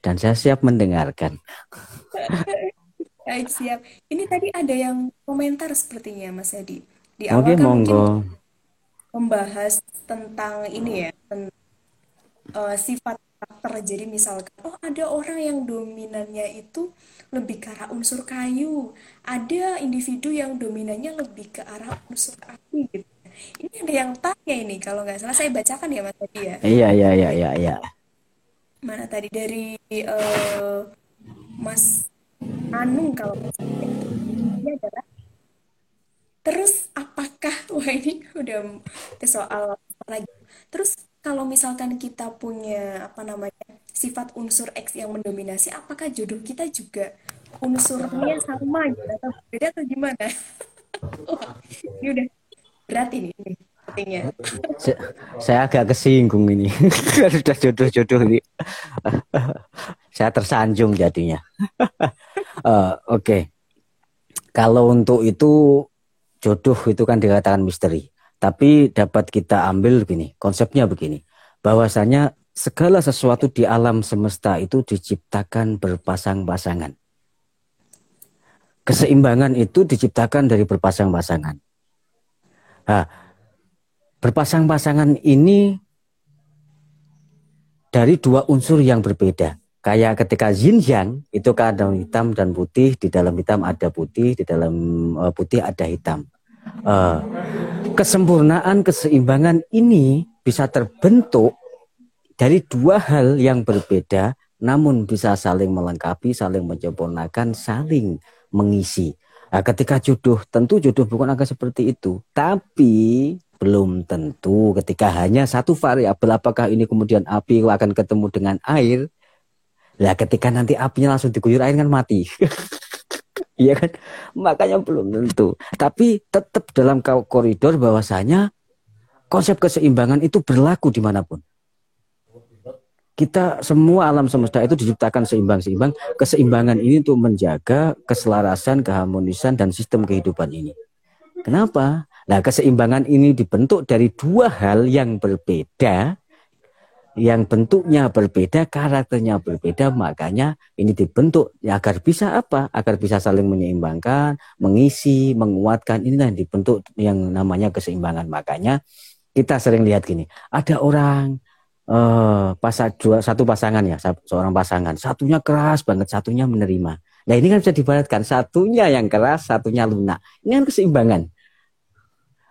dan saya siap mendengarkan. Baik, siap. Ini tadi ada yang komentar sepertinya, Mas Edi. Di awal Oke, kan monggo. membahas tentang ini ya, tentang, uh, eh, sifat karakter. Jadi misalkan, oh ada orang yang dominannya itu lebih ke arah unsur kayu. Ada individu yang dominannya lebih ke arah unsur api gitu. Ini ada yang tanya ini, kalau nggak salah saya bacakan ya Mas Edi ya. Iya, iya, iya, iya. iya mana tadi dari uh, Mas Anung kalau misalnya ini adalah terus apakah wah ini udah soal lagi terus kalau misalkan kita punya apa namanya sifat unsur X yang mendominasi apakah jodoh kita juga unsurnya sama gitu atau beda atau gimana wah, ini udah berat ini, saya, saya agak kesinggung ini. Sudah jodoh-jodoh ini. saya tersanjung jadinya. uh, Oke. Okay. Kalau untuk itu jodoh itu kan dikatakan misteri. Tapi dapat kita ambil begini, konsepnya begini. Bahwasanya segala sesuatu di alam semesta itu diciptakan berpasang-pasangan. Keseimbangan itu diciptakan dari berpasang-pasangan. Nah, berpasang-pasangan ini dari dua unsur yang berbeda. Kayak ketika yin yang itu ada hitam dan putih, di dalam hitam ada putih, di dalam uh, putih ada hitam. Uh, kesempurnaan keseimbangan ini bisa terbentuk dari dua hal yang berbeda, namun bisa saling melengkapi, saling menyempurnakan, saling mengisi. Nah, ketika jodoh, tentu jodoh bukan akan seperti itu, tapi belum tentu ketika hanya satu variabel apakah ini kemudian api akan ketemu dengan air? Lah ketika nanti apinya langsung diguyur air kan mati. Iya kan? Makanya belum tentu. Tapi tetap dalam koridor bahwasanya konsep keseimbangan itu berlaku di mana pun kita semua alam semesta itu diciptakan seimbang-seimbang. Keseimbangan ini untuk menjaga keselarasan, keharmonisan dan sistem kehidupan ini. Kenapa? Nah, keseimbangan ini dibentuk dari dua hal yang berbeda, yang bentuknya berbeda, karakternya berbeda, makanya ini dibentuk ya, agar bisa apa? Agar bisa saling menyeimbangkan, mengisi, menguatkan. Inilah yang dibentuk yang namanya keseimbangan. Makanya kita sering lihat gini, ada orang uh, pasang dua satu pasangan ya seorang pasangan. Satunya keras banget satunya menerima. Nah ini kan bisa dibaratkan satunya yang keras satunya lunak. Ini kan keseimbangan.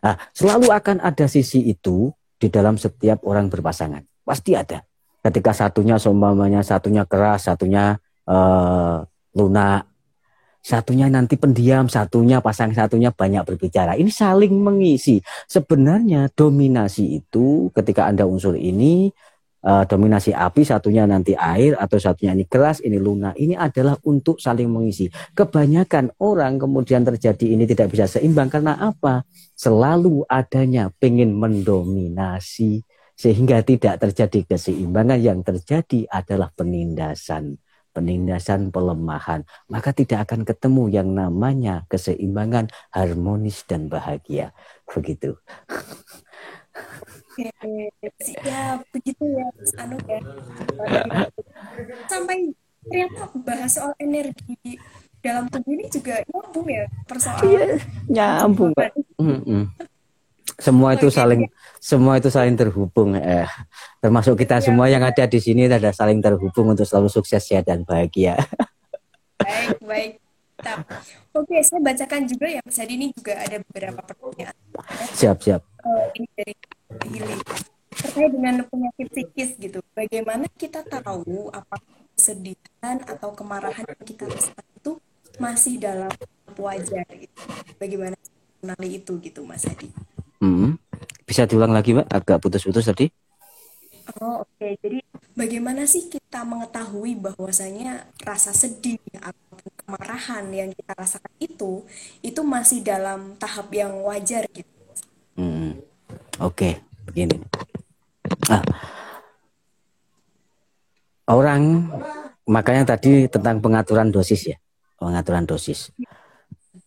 Nah, selalu akan ada sisi itu di dalam setiap orang berpasangan. Pasti ada. Ketika satunya seumpamanya satunya keras satunya uh, lunak satunya nanti pendiam, satunya pasang satunya banyak berbicara. Ini saling mengisi. Sebenarnya dominasi itu ketika Anda unsur ini uh, dominasi api, satunya nanti air, atau satunya ini keras, ini lunak. Ini adalah untuk saling mengisi. Kebanyakan orang kemudian terjadi ini tidak bisa seimbang karena apa? Selalu adanya pengen mendominasi sehingga tidak terjadi keseimbangan yang terjadi adalah penindasan penindasan pelemahan maka tidak akan ketemu yang namanya keseimbangan harmonis dan bahagia begitu Oke, siap begitu ya, anu ya. Sampai ternyata bahas soal energi dalam tubuh ini juga nyambung ya persoalan. Iya, nyambung. Mm -mm. Semua itu saling semua itu saling terhubung eh termasuk kita ya. semua yang ada di sini ada saling terhubung untuk selalu sukses ya dan bahagia. Baik, baik. Oke, saya bacakan juga ya Mas Hadi ini juga ada beberapa pertanyaan. Siap, siap. Uh, ini dari healing terkait dengan penyakit psikis gitu. Bagaimana kita tahu apa kesedihan atau kemarahan yang kita rasakan itu masih dalam wajar gitu. Bagaimana mengenali itu gitu Mas Hadi? Hmm. Bisa diulang lagi Mbak? Agak putus-putus tadi. Oh oke, okay. jadi bagaimana sih kita mengetahui bahwasanya rasa sedih atau kemarahan yang kita rasakan itu itu masih dalam tahap yang wajar gitu? Hmm. Oke, begini. Nah, orang makanya tadi tentang pengaturan dosis ya, pengaturan dosis.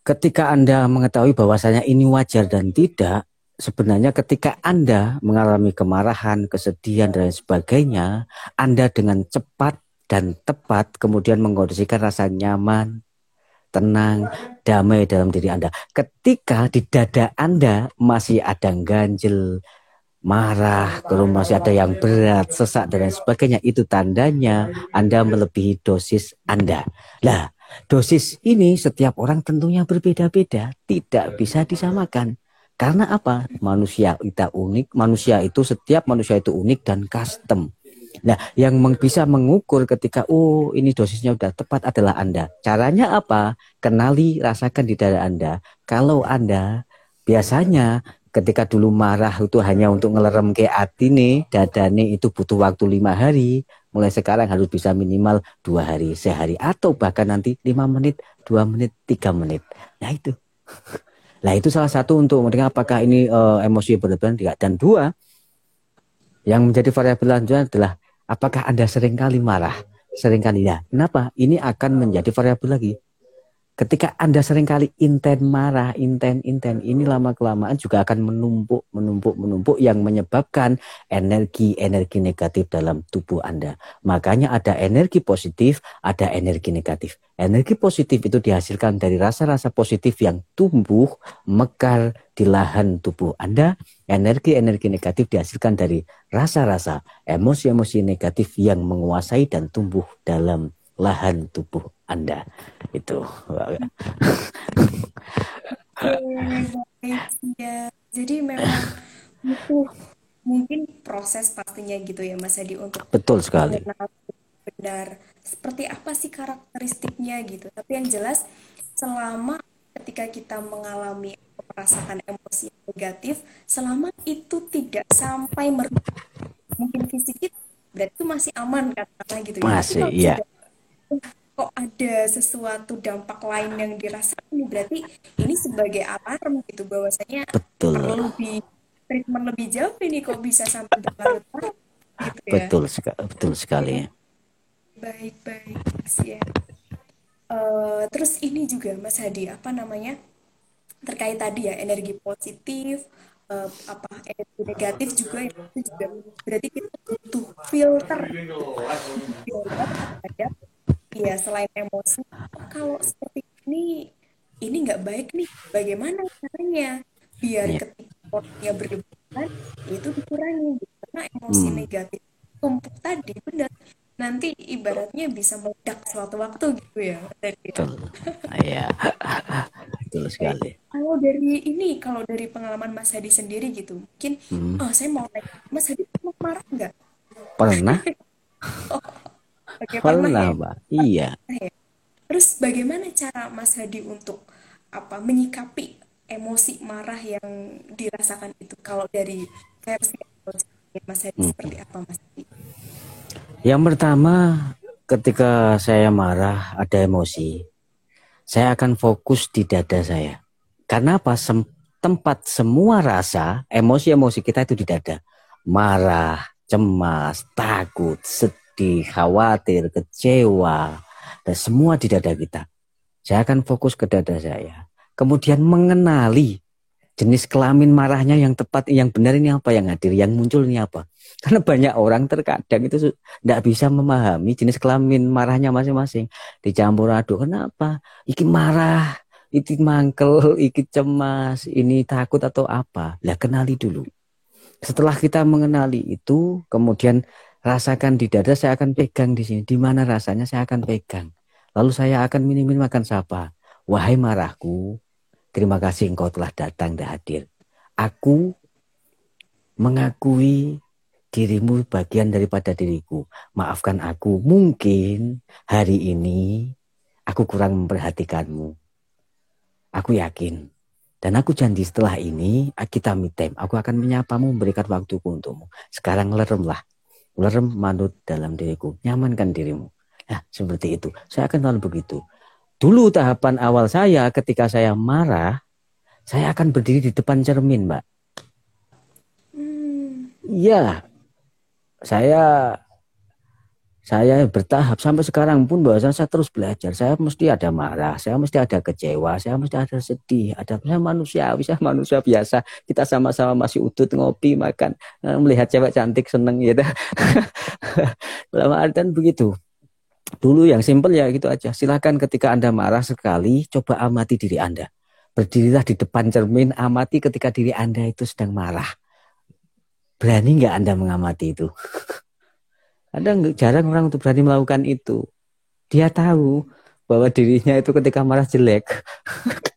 Ketika Anda mengetahui bahwasanya ini wajar dan tidak, sebenarnya ketika Anda mengalami kemarahan, kesedihan dan sebagainya, Anda dengan cepat dan tepat kemudian mengkondisikan rasa nyaman, tenang, damai dalam diri Anda. Ketika di dada Anda masih ada ganjel, marah, kalau masih ada yang berat, sesak dan lain sebagainya, itu tandanya Anda melebihi dosis Anda. Lah, dosis ini setiap orang tentunya berbeda-beda, tidak bisa disamakan. Karena apa? Manusia kita unik, manusia itu setiap manusia itu unik dan custom. Nah, yang bisa mengukur ketika oh ini dosisnya sudah tepat adalah Anda. Caranya apa? Kenali, rasakan di dada Anda. Kalau Anda biasanya ketika dulu marah itu hanya untuk ngelerem ke hati nih, dadane itu butuh waktu lima hari. Mulai sekarang harus bisa minimal dua hari, sehari, atau bahkan nanti lima menit, dua menit, tiga menit. Nah itu. Nah itu salah satu untuk mendengar apakah ini uh, emosi berlebihan tidak. Dan dua, yang menjadi variabel selanjutnya adalah apakah Anda sering kali marah? Seringkali ya. Kenapa? Ini akan menjadi variabel lagi. Ketika Anda sering kali inten marah, inten, inten, ini lama-kelamaan juga akan menumpuk, menumpuk, menumpuk yang menyebabkan energi-energi negatif dalam tubuh Anda. Makanya ada energi positif, ada energi negatif. Energi positif itu dihasilkan dari rasa-rasa positif yang tumbuh, mekar di lahan tubuh Anda. Energi-energi negatif dihasilkan dari rasa-rasa, emosi-emosi negatif yang menguasai dan tumbuh dalam lahan tubuh Anda. Itu. ya. Jadi memang itu mungkin proses pastinya gitu ya Mas Adi untuk betul sekali benar seperti apa sih karakteristiknya gitu tapi yang jelas selama ketika kita mengalami merasakan emosi negatif selama itu tidak sampai mungkin fisik kita berarti itu masih aman katakanlah gitu ya masih iya kok ada sesuatu dampak lain yang dirasakan berarti ini sebagai alarm gitu bahwasanya Betul. perlu lebih treatment lebih jauh ini kok bisa sampai berlarut gitu ya. Betul, betul sekali. Baik, baik, ya. Uh, terus ini juga Mas Hadi, apa namanya? Terkait tadi ya, energi positif, uh, apa energi negatif juga itu juga berarti kita butuh filter filter ya selain emosi kalau seperti ini ini nggak baik nih. Bagaimana caranya biar yeah. ketika orangnya berlebihan itu dikurangi? Karena emosi hmm. negatif tumpuk tadi benar nanti ibaratnya bisa meledak suatu waktu gitu ya betul. Iya. Betul sekali. Kalau dari ini kalau dari pengalaman Mas Hadi sendiri gitu mungkin hmm. oh saya mau naik. Mas Hadi pernah marah nggak? Pernah pernah ya? Mbak. iya ya? terus bagaimana cara Mas Hadi untuk apa menyikapi emosi marah yang dirasakan itu kalau dari versi Mas Hadi hmm. seperti apa Mas Hadi yang pertama, ketika saya marah, ada emosi, saya akan fokus di dada saya. Karena apa? Sem tempat semua rasa, emosi-emosi kita itu di dada. Marah, cemas, takut, sedih, khawatir, kecewa, dan semua di dada kita. Saya akan fokus ke dada saya. Kemudian mengenali jenis kelamin marahnya yang tepat, yang benar ini apa yang hadir, yang muncul ini apa. Karena banyak orang terkadang itu tidak bisa memahami jenis kelamin marahnya masing-masing. Dicampur aduk, kenapa? Iki marah, iki mangkel, iki cemas, ini takut atau apa. Lah kenali dulu. Setelah kita mengenali itu, kemudian rasakan di dada saya akan pegang di sini. Di mana rasanya saya akan pegang. Lalu saya akan minimin makan sapa. Wahai marahku, terima kasih engkau telah datang dan hadir. Aku mengakui dirimu bagian daripada diriku. Maafkan aku, mungkin hari ini aku kurang memperhatikanmu. Aku yakin. Dan aku janji setelah ini kita meet time. Aku akan menyapamu, memberikan waktuku untukmu. Sekarang leremlah. Lerem manut dalam diriku. Nyamankan dirimu. Nah, seperti itu. Saya akan selalu begitu. Dulu tahapan awal saya ketika saya marah, saya akan berdiri di depan cermin, Mbak. Iya, saya saya bertahap sampai sekarang pun bahwa saya terus belajar. Saya mesti ada marah, saya mesti ada kecewa, saya mesti ada sedih, ada saya manusia, bisa manusia biasa. Kita sama-sama masih udut ngopi, makan, eh, melihat cewek cantik seneng gitu. Lama dan begitu. Dulu yang simpel ya gitu aja. Silakan ketika Anda marah sekali, coba amati diri Anda. Berdirilah di depan cermin, amati ketika diri Anda itu sedang marah Berani nggak Anda mengamati itu? Ada jarang orang untuk berani melakukan itu. Dia tahu bahwa dirinya itu ketika marah jelek.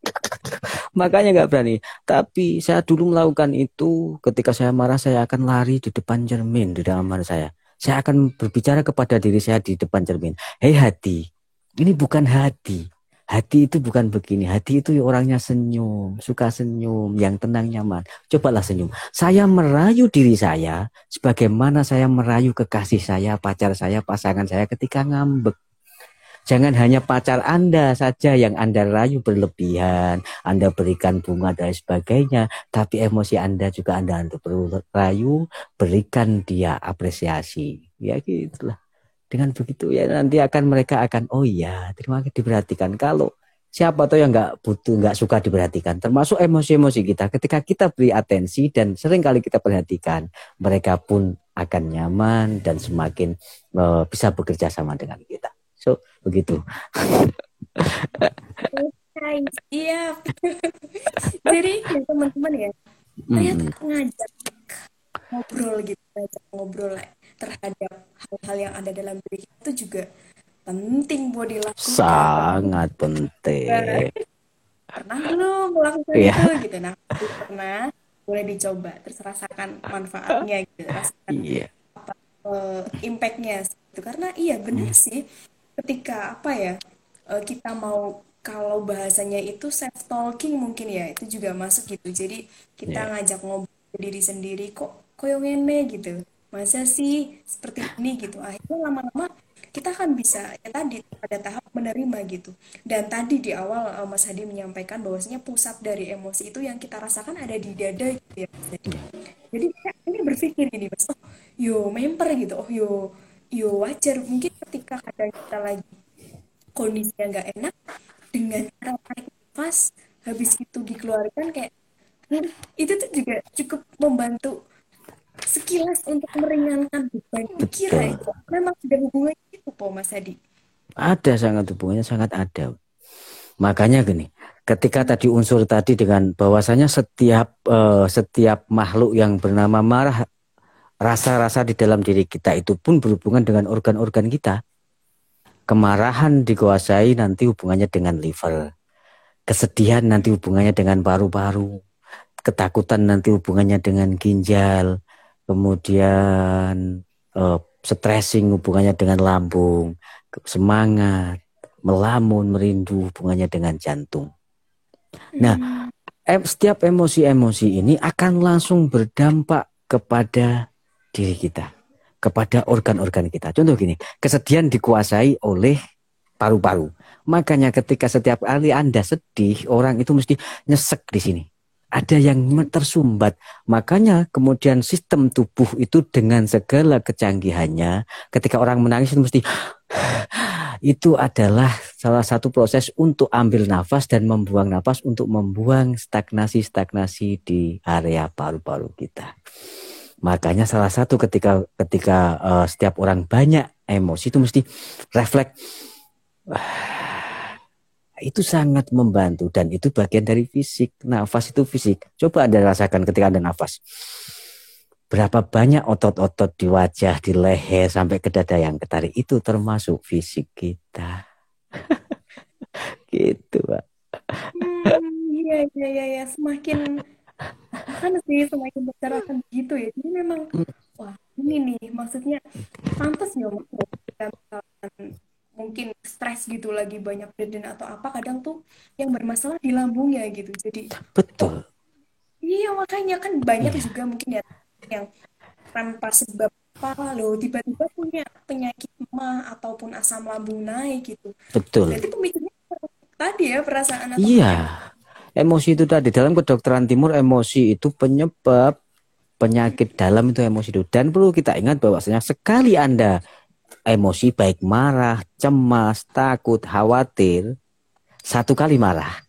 Makanya nggak berani. Tapi saya dulu melakukan itu ketika saya marah saya akan lari di depan cermin di dalam mana saya. Saya akan berbicara kepada diri saya di depan cermin. Hei hati, ini bukan hati. Hati itu bukan begini. Hati itu orangnya senyum, suka senyum, yang tenang nyaman. Cobalah senyum. Saya merayu diri saya sebagaimana saya merayu kekasih saya, pacar saya, pasangan saya ketika ngambek. Jangan hanya pacar Anda saja yang Anda rayu berlebihan, Anda berikan bunga dan sebagainya, tapi emosi Anda juga Anda perlu rayu, berikan dia apresiasi. Ya gitulah. Dengan begitu ya nanti akan mereka akan oh iya terima kasih. Diperhatikan. Kalau siapa tuh yang nggak butuh nggak suka diperhatikan. Termasuk emosi-emosi kita. Ketika kita beri atensi dan sering kali kita perhatikan mereka pun akan nyaman dan semakin uh, bisa bekerja sama dengan kita. So begitu. Iya. Jadi ya teman-teman ya. Ternyata mm -hmm. ngajak ngobrol gitu ngajak ngobrol terhadap hal-hal yang ada dalam diri kita itu juga penting buat dilakukan. Sangat penting. pernah belum melakukan yeah. itu gitu? Nah, pernah boleh dicoba terus rasakan manfaatnya gitu, rasakan yeah. apa uh, impactnya gitu. Karena iya benar hmm. sih ketika apa ya uh, kita mau kalau bahasanya itu self talking mungkin ya itu juga masuk gitu. Jadi kita yeah. ngajak ngobrol diri sendiri kok koyongene gitu masa sih seperti ini gitu? Akhirnya lama-lama kita kan bisa ya tadi pada tahap menerima gitu. Dan tadi di awal uh, Mas Hadi menyampaikan bahwasanya pusat dari emosi itu yang kita rasakan ada di dada gitu ya jadi, jadi ini berpikir gini Mas oh yo memper gitu. Oh yo yo wajar. Mungkin ketika kadang kita lagi kondisinya nggak enak dengan cara tarik nafas habis itu dikeluarkan kayak itu tuh juga cukup membantu sekilas untuk meringankan beban pikiran itu memang ada hubungannya itu po Mas Adi ada sangat hubungannya sangat ada makanya gini ketika tadi unsur tadi dengan bahwasanya setiap uh, setiap makhluk yang bernama marah rasa-rasa di dalam diri kita itu pun berhubungan dengan organ-organ kita. Kemarahan dikuasai nanti hubungannya dengan liver. Kesedihan nanti hubungannya dengan paru-paru. Ketakutan nanti hubungannya dengan ginjal. Kemudian uh, stressing hubungannya dengan lambung. Semangat, melamun, merindu hubungannya dengan jantung. Nah, hmm. setiap emosi-emosi ini akan langsung berdampak kepada diri kita, kepada organ-organ kita. Contoh gini, kesedihan dikuasai oleh paru-paru. Makanya ketika setiap kali Anda sedih, orang itu mesti nyesek di sini. Ada yang tersumbat. Makanya kemudian sistem tubuh itu dengan segala kecanggihannya, ketika orang menangis itu mesti itu adalah salah satu proses untuk ambil nafas dan membuang nafas untuk membuang stagnasi-stagnasi di area paru-paru kita. Makanya salah satu ketika ketika uh, setiap orang banyak emosi itu mesti refleks. itu sangat membantu dan itu bagian dari fisik. Nafas itu fisik. Coba Anda rasakan ketika Anda nafas. Berapa banyak otot-otot di wajah, di leher sampai ke dada yang ketarik itu termasuk fisik kita. gitu, Pak. Hmm, iya, iya, iya, ya. semakin kan sih semakin akan begitu ya jadi memang wah ini nih maksudnya pantas ya mungkin stres gitu lagi banyak burden atau apa kadang tuh yang bermasalah di lambungnya gitu. Jadi betul. Iya makanya kan banyak iya. juga mungkin ya yang tanpa sebab apa loh tiba-tiba punya penyakit mah ataupun asam lambung naik gitu. Betul. Jadi tuh mikirnya tadi ya perasaan atau iya. emosi itu tadi dalam kedokteran timur emosi itu penyebab penyakit dalam itu emosi itu. Dan perlu kita ingat bahwasanya sekali anda emosi baik marah cemas takut khawatir satu kali marah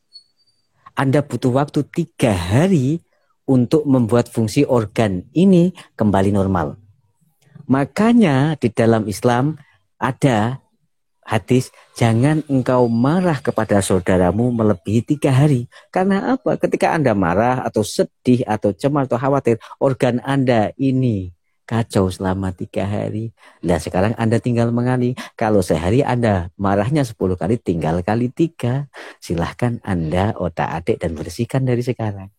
anda butuh waktu tiga hari untuk membuat fungsi organ ini kembali normal makanya di dalam Islam ada hadis, jangan engkau marah kepada saudaramu melebihi tiga hari. Karena apa? Ketika Anda marah atau sedih atau cemas atau khawatir, organ Anda ini kacau selama tiga hari. Nah sekarang Anda tinggal mengali. Kalau sehari Anda marahnya sepuluh kali, tinggal kali tiga. Silahkan Anda otak adik dan bersihkan dari sekarang.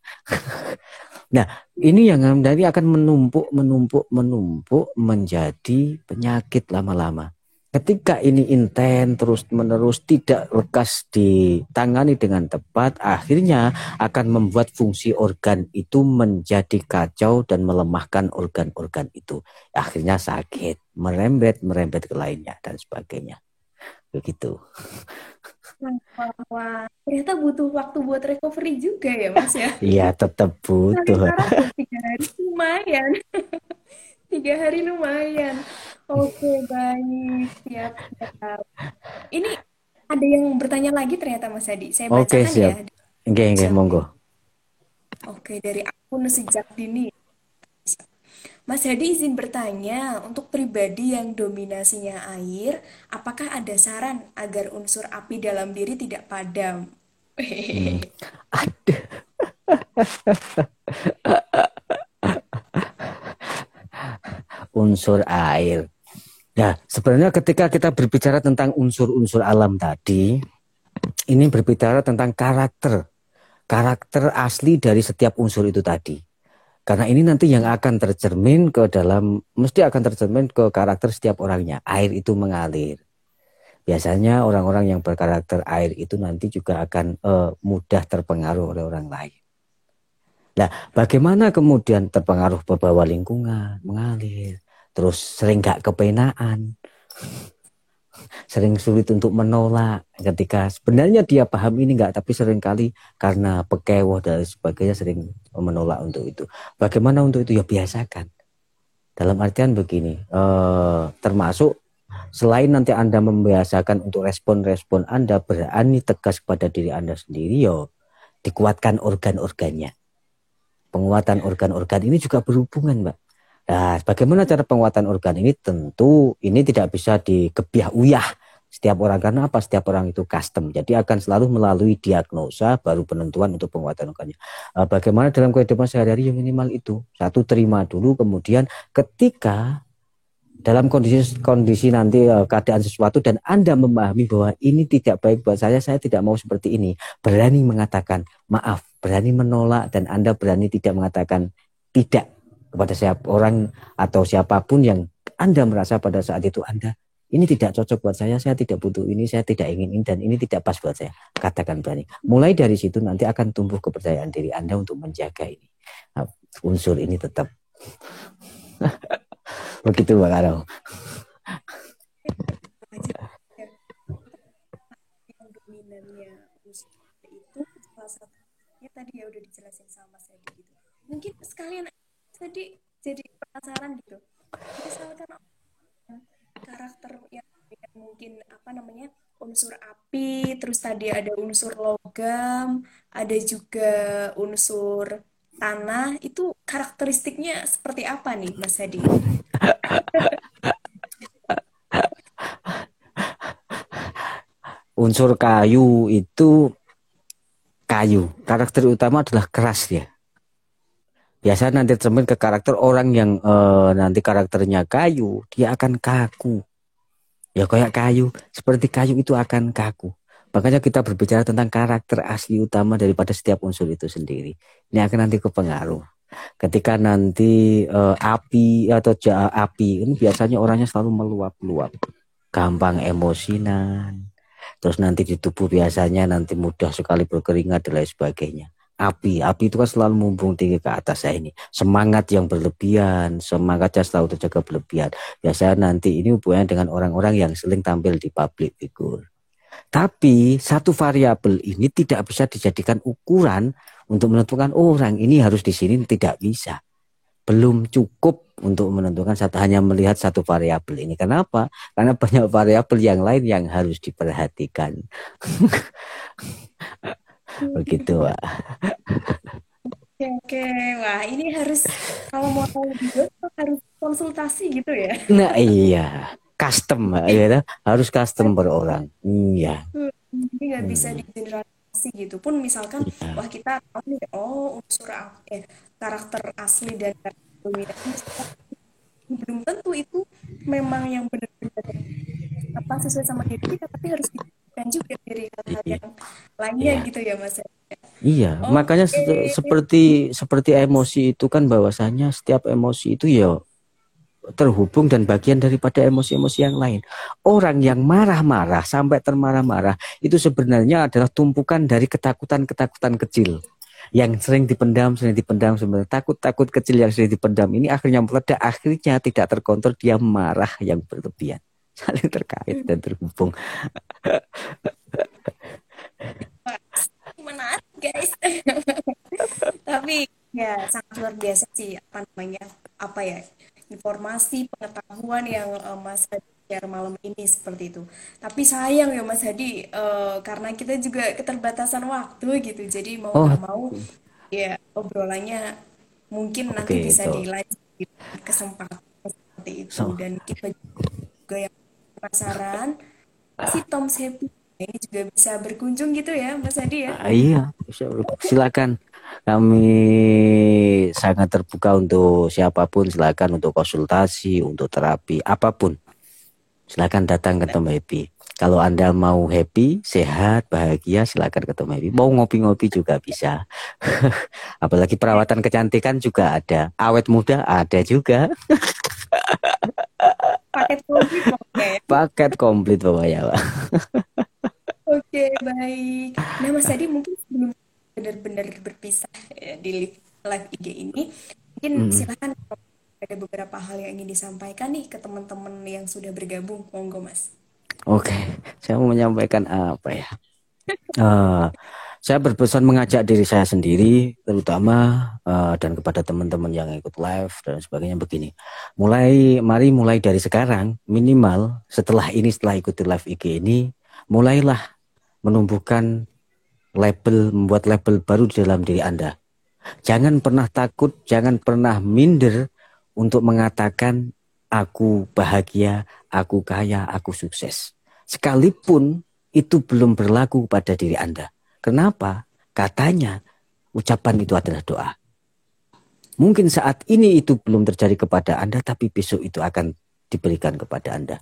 nah ini yang dari akan menumpuk, menumpuk, menumpuk menjadi penyakit lama-lama. Ketika ini intens terus-menerus tidak lekas ditangani dengan tepat, akhirnya akan membuat fungsi organ itu menjadi kacau dan melemahkan organ-organ itu. Akhirnya sakit, merembet, merembet ke lainnya dan sebagainya. Begitu. Wah, wah, ternyata butuh waktu buat recovery juga ya mas ya? Iya tetap butuh. Tiga hari lumayan. Tiga hari lumayan. Oke, baik. Siap, siap. Ini ada yang bertanya lagi ternyata Mas Adi. Saya bacakan Oke, siap. ya. Oke, oke, monggo. Oke, dari akun sejak dini. Mas Hadi izin bertanya, untuk pribadi yang dominasinya air, apakah ada saran agar unsur api dalam diri tidak padam? Hmm. Ada. unsur air. Nah, sebenarnya ketika kita berbicara tentang unsur-unsur alam tadi, ini berbicara tentang karakter, karakter asli dari setiap unsur itu tadi. Karena ini nanti yang akan tercermin ke dalam, mesti akan tercermin ke karakter setiap orangnya. Air itu mengalir. Biasanya orang-orang yang berkarakter air itu nanti juga akan uh, mudah terpengaruh oleh orang lain. Nah, bagaimana kemudian terpengaruh beberapa lingkungan, mengalir, terus sering gak kepenaan, sering sulit untuk menolak ketika sebenarnya dia paham ini enggak tapi sering kali karena pekewoh dan sebagainya sering menolak untuk itu. Bagaimana untuk itu ya biasakan. Dalam artian begini, eh, termasuk selain nanti Anda membiasakan untuk respon-respon Anda berani tegas kepada diri Anda sendiri, yo dikuatkan organ-organnya. Penguatan organ-organ ini juga berhubungan, Mbak. Nah, bagaimana cara penguatan organ ini? Tentu ini tidak bisa dikebiah uyah setiap orang karena apa? Setiap orang itu custom. Jadi akan selalu melalui diagnosa baru penentuan untuk penguatan organnya. Uh, bagaimana dalam kehidupan sehari-hari yang minimal itu? Satu terima dulu kemudian ketika dalam kondisi kondisi nanti uh, keadaan sesuatu dan Anda memahami bahwa ini tidak baik buat saya, saya tidak mau seperti ini. Berani mengatakan maaf, berani menolak dan Anda berani tidak mengatakan tidak kepada siapa orang atau siapa pun yang Anda merasa pada saat itu Anda ini tidak cocok buat saya, saya tidak butuh ini, saya tidak ingin ini, dan ini tidak pas buat saya. Katakan berani. Mulai dari situ nanti akan tumbuh kepercayaan diri Anda untuk menjaga ini. Nah, unsur ini tetap. Begitu Karo. tadi ya gitu. Mungkin sekalian tadi jadi penasaran gitu. Misalkan karakter yang mungkin apa namanya unsur api, terus tadi ada unsur logam, ada juga unsur tanah. Itu karakteristiknya seperti apa nih, Mas Hadi? unsur kayu itu kayu. Karakter utama adalah keras ya biasa nanti cermin ke karakter orang yang uh, nanti karakternya kayu dia akan kaku. Ya kayak kayu seperti kayu itu akan kaku. Makanya kita berbicara tentang karakter asli utama daripada setiap unsur itu sendiri. Ini akan nanti kepengaruh. Ketika nanti uh, api atau ja, api ini biasanya orangnya selalu meluap-luap. Gampang emosinan. Terus nanti di tubuh biasanya nanti mudah sekali berkeringat dan lain sebagainya api. Api itu kan selalu mumpung tinggi ke atas saya ini. Semangat yang berlebihan, semangatnya selalu terjaga berlebihan. Biasanya nanti ini hubungannya dengan orang-orang yang sering tampil di public figure. Tapi satu variabel ini tidak bisa dijadikan ukuran untuk menentukan oh, orang ini harus di sini tidak bisa. Belum cukup untuk menentukan satu hanya melihat satu variabel ini. Kenapa? Karena banyak variabel yang lain yang harus diperhatikan. begitu pak oke oke. Wah ini harus kalau mau tahu juga harus konsultasi gitu ya. Nah iya. Custom ya harus custom per orang. Iya. Ini nggak bisa hmm. digeneralisasi gitu. Pun misalkan ya. wah kita tahu nih oh unsur eh, karakter asli dan karakter belum tentu itu memang yang benar-benar apa sesuai sama diri kita tapi harus dan juga dari hal-hal iya. yang lainnya iya. gitu ya mas iya oh, makanya okay. seperti seperti emosi itu kan bahwasanya setiap emosi itu ya terhubung dan bagian daripada emosi-emosi yang lain. Orang yang marah-marah sampai termarah-marah itu sebenarnya adalah tumpukan dari ketakutan-ketakutan kecil yang sering dipendam, sering dipendam sebenarnya takut-takut kecil yang sering dipendam ini akhirnya meledak, akhirnya tidak terkontrol dia marah yang berlebihan saling terkait dan terhubung. Menarik guys. Tapi ya sangat luar biasa sih apa namanya apa ya informasi pengetahuan yang uh, Mas Hadi share malam ini seperti itu. Tapi sayang ya Mas Hadi uh, karena kita juga keterbatasan waktu gitu. Jadi mau oh. mau ya obrolannya mungkin okay, nanti bisa dilanjut kesempatan seperti itu so. dan kita juga yang pasaran si Tom Happy juga bisa berkunjung gitu ya Mas Adi ya? Ah, iya silakan. Kami sangat terbuka untuk siapa pun. Silakan untuk konsultasi untuk terapi apa pun. Silakan datang ke Tom Happy. Kalau anda mau happy sehat bahagia silakan ke Tom Happy. Mau ngopi-ngopi juga bisa. Apalagi perawatan kecantikan juga ada. Awet muda ada juga paket komplit pokoknya ya. paket komplit pokoknya pak. Oke baik. Nah mas Adi mungkin sebelum benar-benar berpisah ya, di live IG ini mungkin hmm. silakan ada beberapa hal yang ingin disampaikan nih ke teman-teman yang sudah bergabung. Monggo mas. Oke saya mau menyampaikan apa ya? Uh, saya berpesan mengajak diri saya sendiri, terutama uh, dan kepada teman-teman yang ikut live dan sebagainya begini. Mulai, mari mulai dari sekarang, minimal setelah ini, setelah ikuti live IG ini, mulailah menumbuhkan label, membuat label baru di dalam diri Anda. Jangan pernah takut, jangan pernah minder untuk mengatakan aku bahagia, aku kaya, aku sukses. Sekalipun itu belum berlaku pada diri Anda. Kenapa? Katanya ucapan itu adalah doa. Mungkin saat ini itu belum terjadi kepada Anda, tapi besok itu akan diberikan kepada Anda.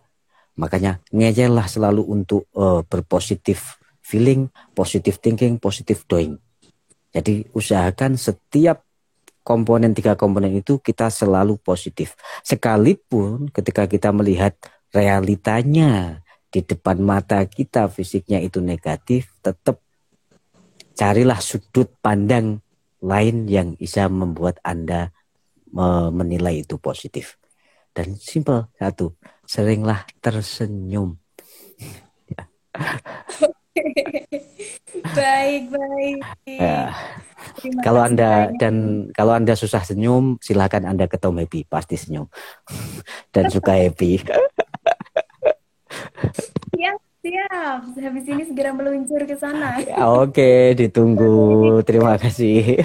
Makanya ngejelah selalu untuk uh, berpositif feeling, positive thinking, positive doing. Jadi usahakan setiap komponen tiga komponen itu kita selalu positif. Sekalipun ketika kita melihat realitanya di depan mata kita fisiknya itu negatif, tetap carilah sudut pandang lain yang bisa membuat Anda menilai itu positif. Dan simple satu, seringlah tersenyum. baik, baik. Ya. Kalau Anda banyak. dan kalau Anda susah senyum, silakan Anda ke Tom Happy, pasti senyum. dan suka happy. Ya, Siap, habis ini segera meluncur ke sana. Ya, Oke, ditunggu. Terima kasih.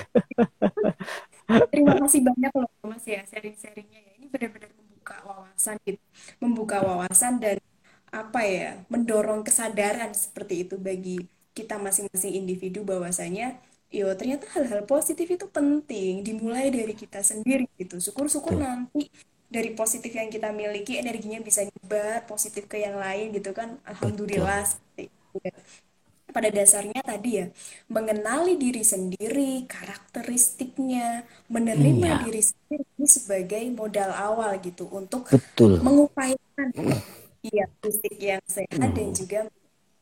Terima kasih banyak loh Mas ya sharing-sharingnya ya. Ini benar-benar membuka wawasan gitu. Membuka wawasan dan apa ya, mendorong kesadaran seperti itu bagi kita masing-masing individu bahwasanya yo ternyata hal-hal positif itu penting dimulai dari kita sendiri gitu. Syukur-syukur nanti dari positif yang kita miliki energinya bisa nyebar positif ke yang lain gitu kan. Alhamdulillah itu. Pada dasarnya tadi ya mengenali diri sendiri karakteristiknya menerima iya. diri sendiri sebagai modal awal gitu untuk Betul. mengupayakan. Ya fisik yang sehat hmm. dan juga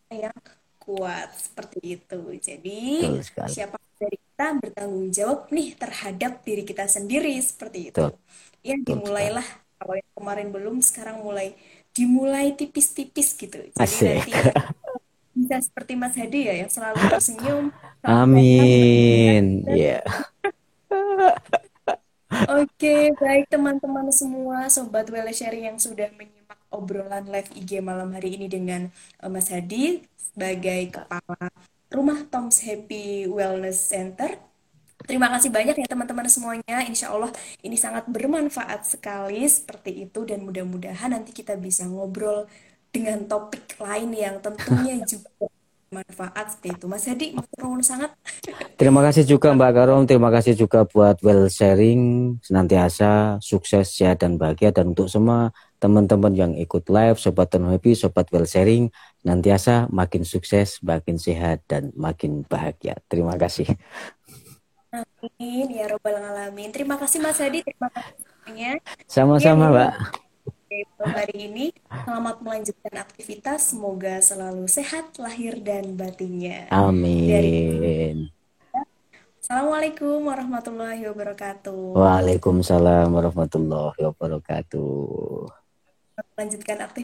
yang kuat seperti itu. Jadi siapa dari kita bertanggung jawab nih terhadap diri kita sendiri seperti itu. Betul ya dimulailah kalau yang kemarin belum sekarang mulai dimulai tipis-tipis gitu jadi Asik. nanti bisa seperti Mas Hadi ya yang selalu tersenyum amin ya yeah. Oke, baik teman-teman semua, sobat Wele Sharing yang sudah menyimak obrolan live IG malam hari ini dengan uh, Mas Hadi sebagai kepala Rumah Tom's Happy Wellness Center. Terima kasih banyak ya teman-teman semuanya. Insya Allah ini sangat bermanfaat sekali seperti itu dan mudah-mudahan nanti kita bisa ngobrol dengan topik lain yang tentunya juga manfaat seperti itu. Mas Hadi, sangat. Terima kasih juga Mbak Karom, terima kasih juga buat well sharing, senantiasa sukses, sehat dan bahagia dan untuk semua teman-teman yang ikut live, sobat Happy, sobat well sharing, senantiasa makin sukses, makin sehat dan makin bahagia. Terima kasih. Amin ya robbal alamin. Terima kasih Mas Hadi, terima kasih semuanya. Sama-sama, ya, Mbak. hari ini selamat melanjutkan aktivitas. Semoga selalu sehat lahir dan batinnya. Amin. Dari... Assalamualaikum warahmatullahi wabarakatuh. Waalaikumsalam warahmatullahi wabarakatuh. Melanjutkan aktivitas.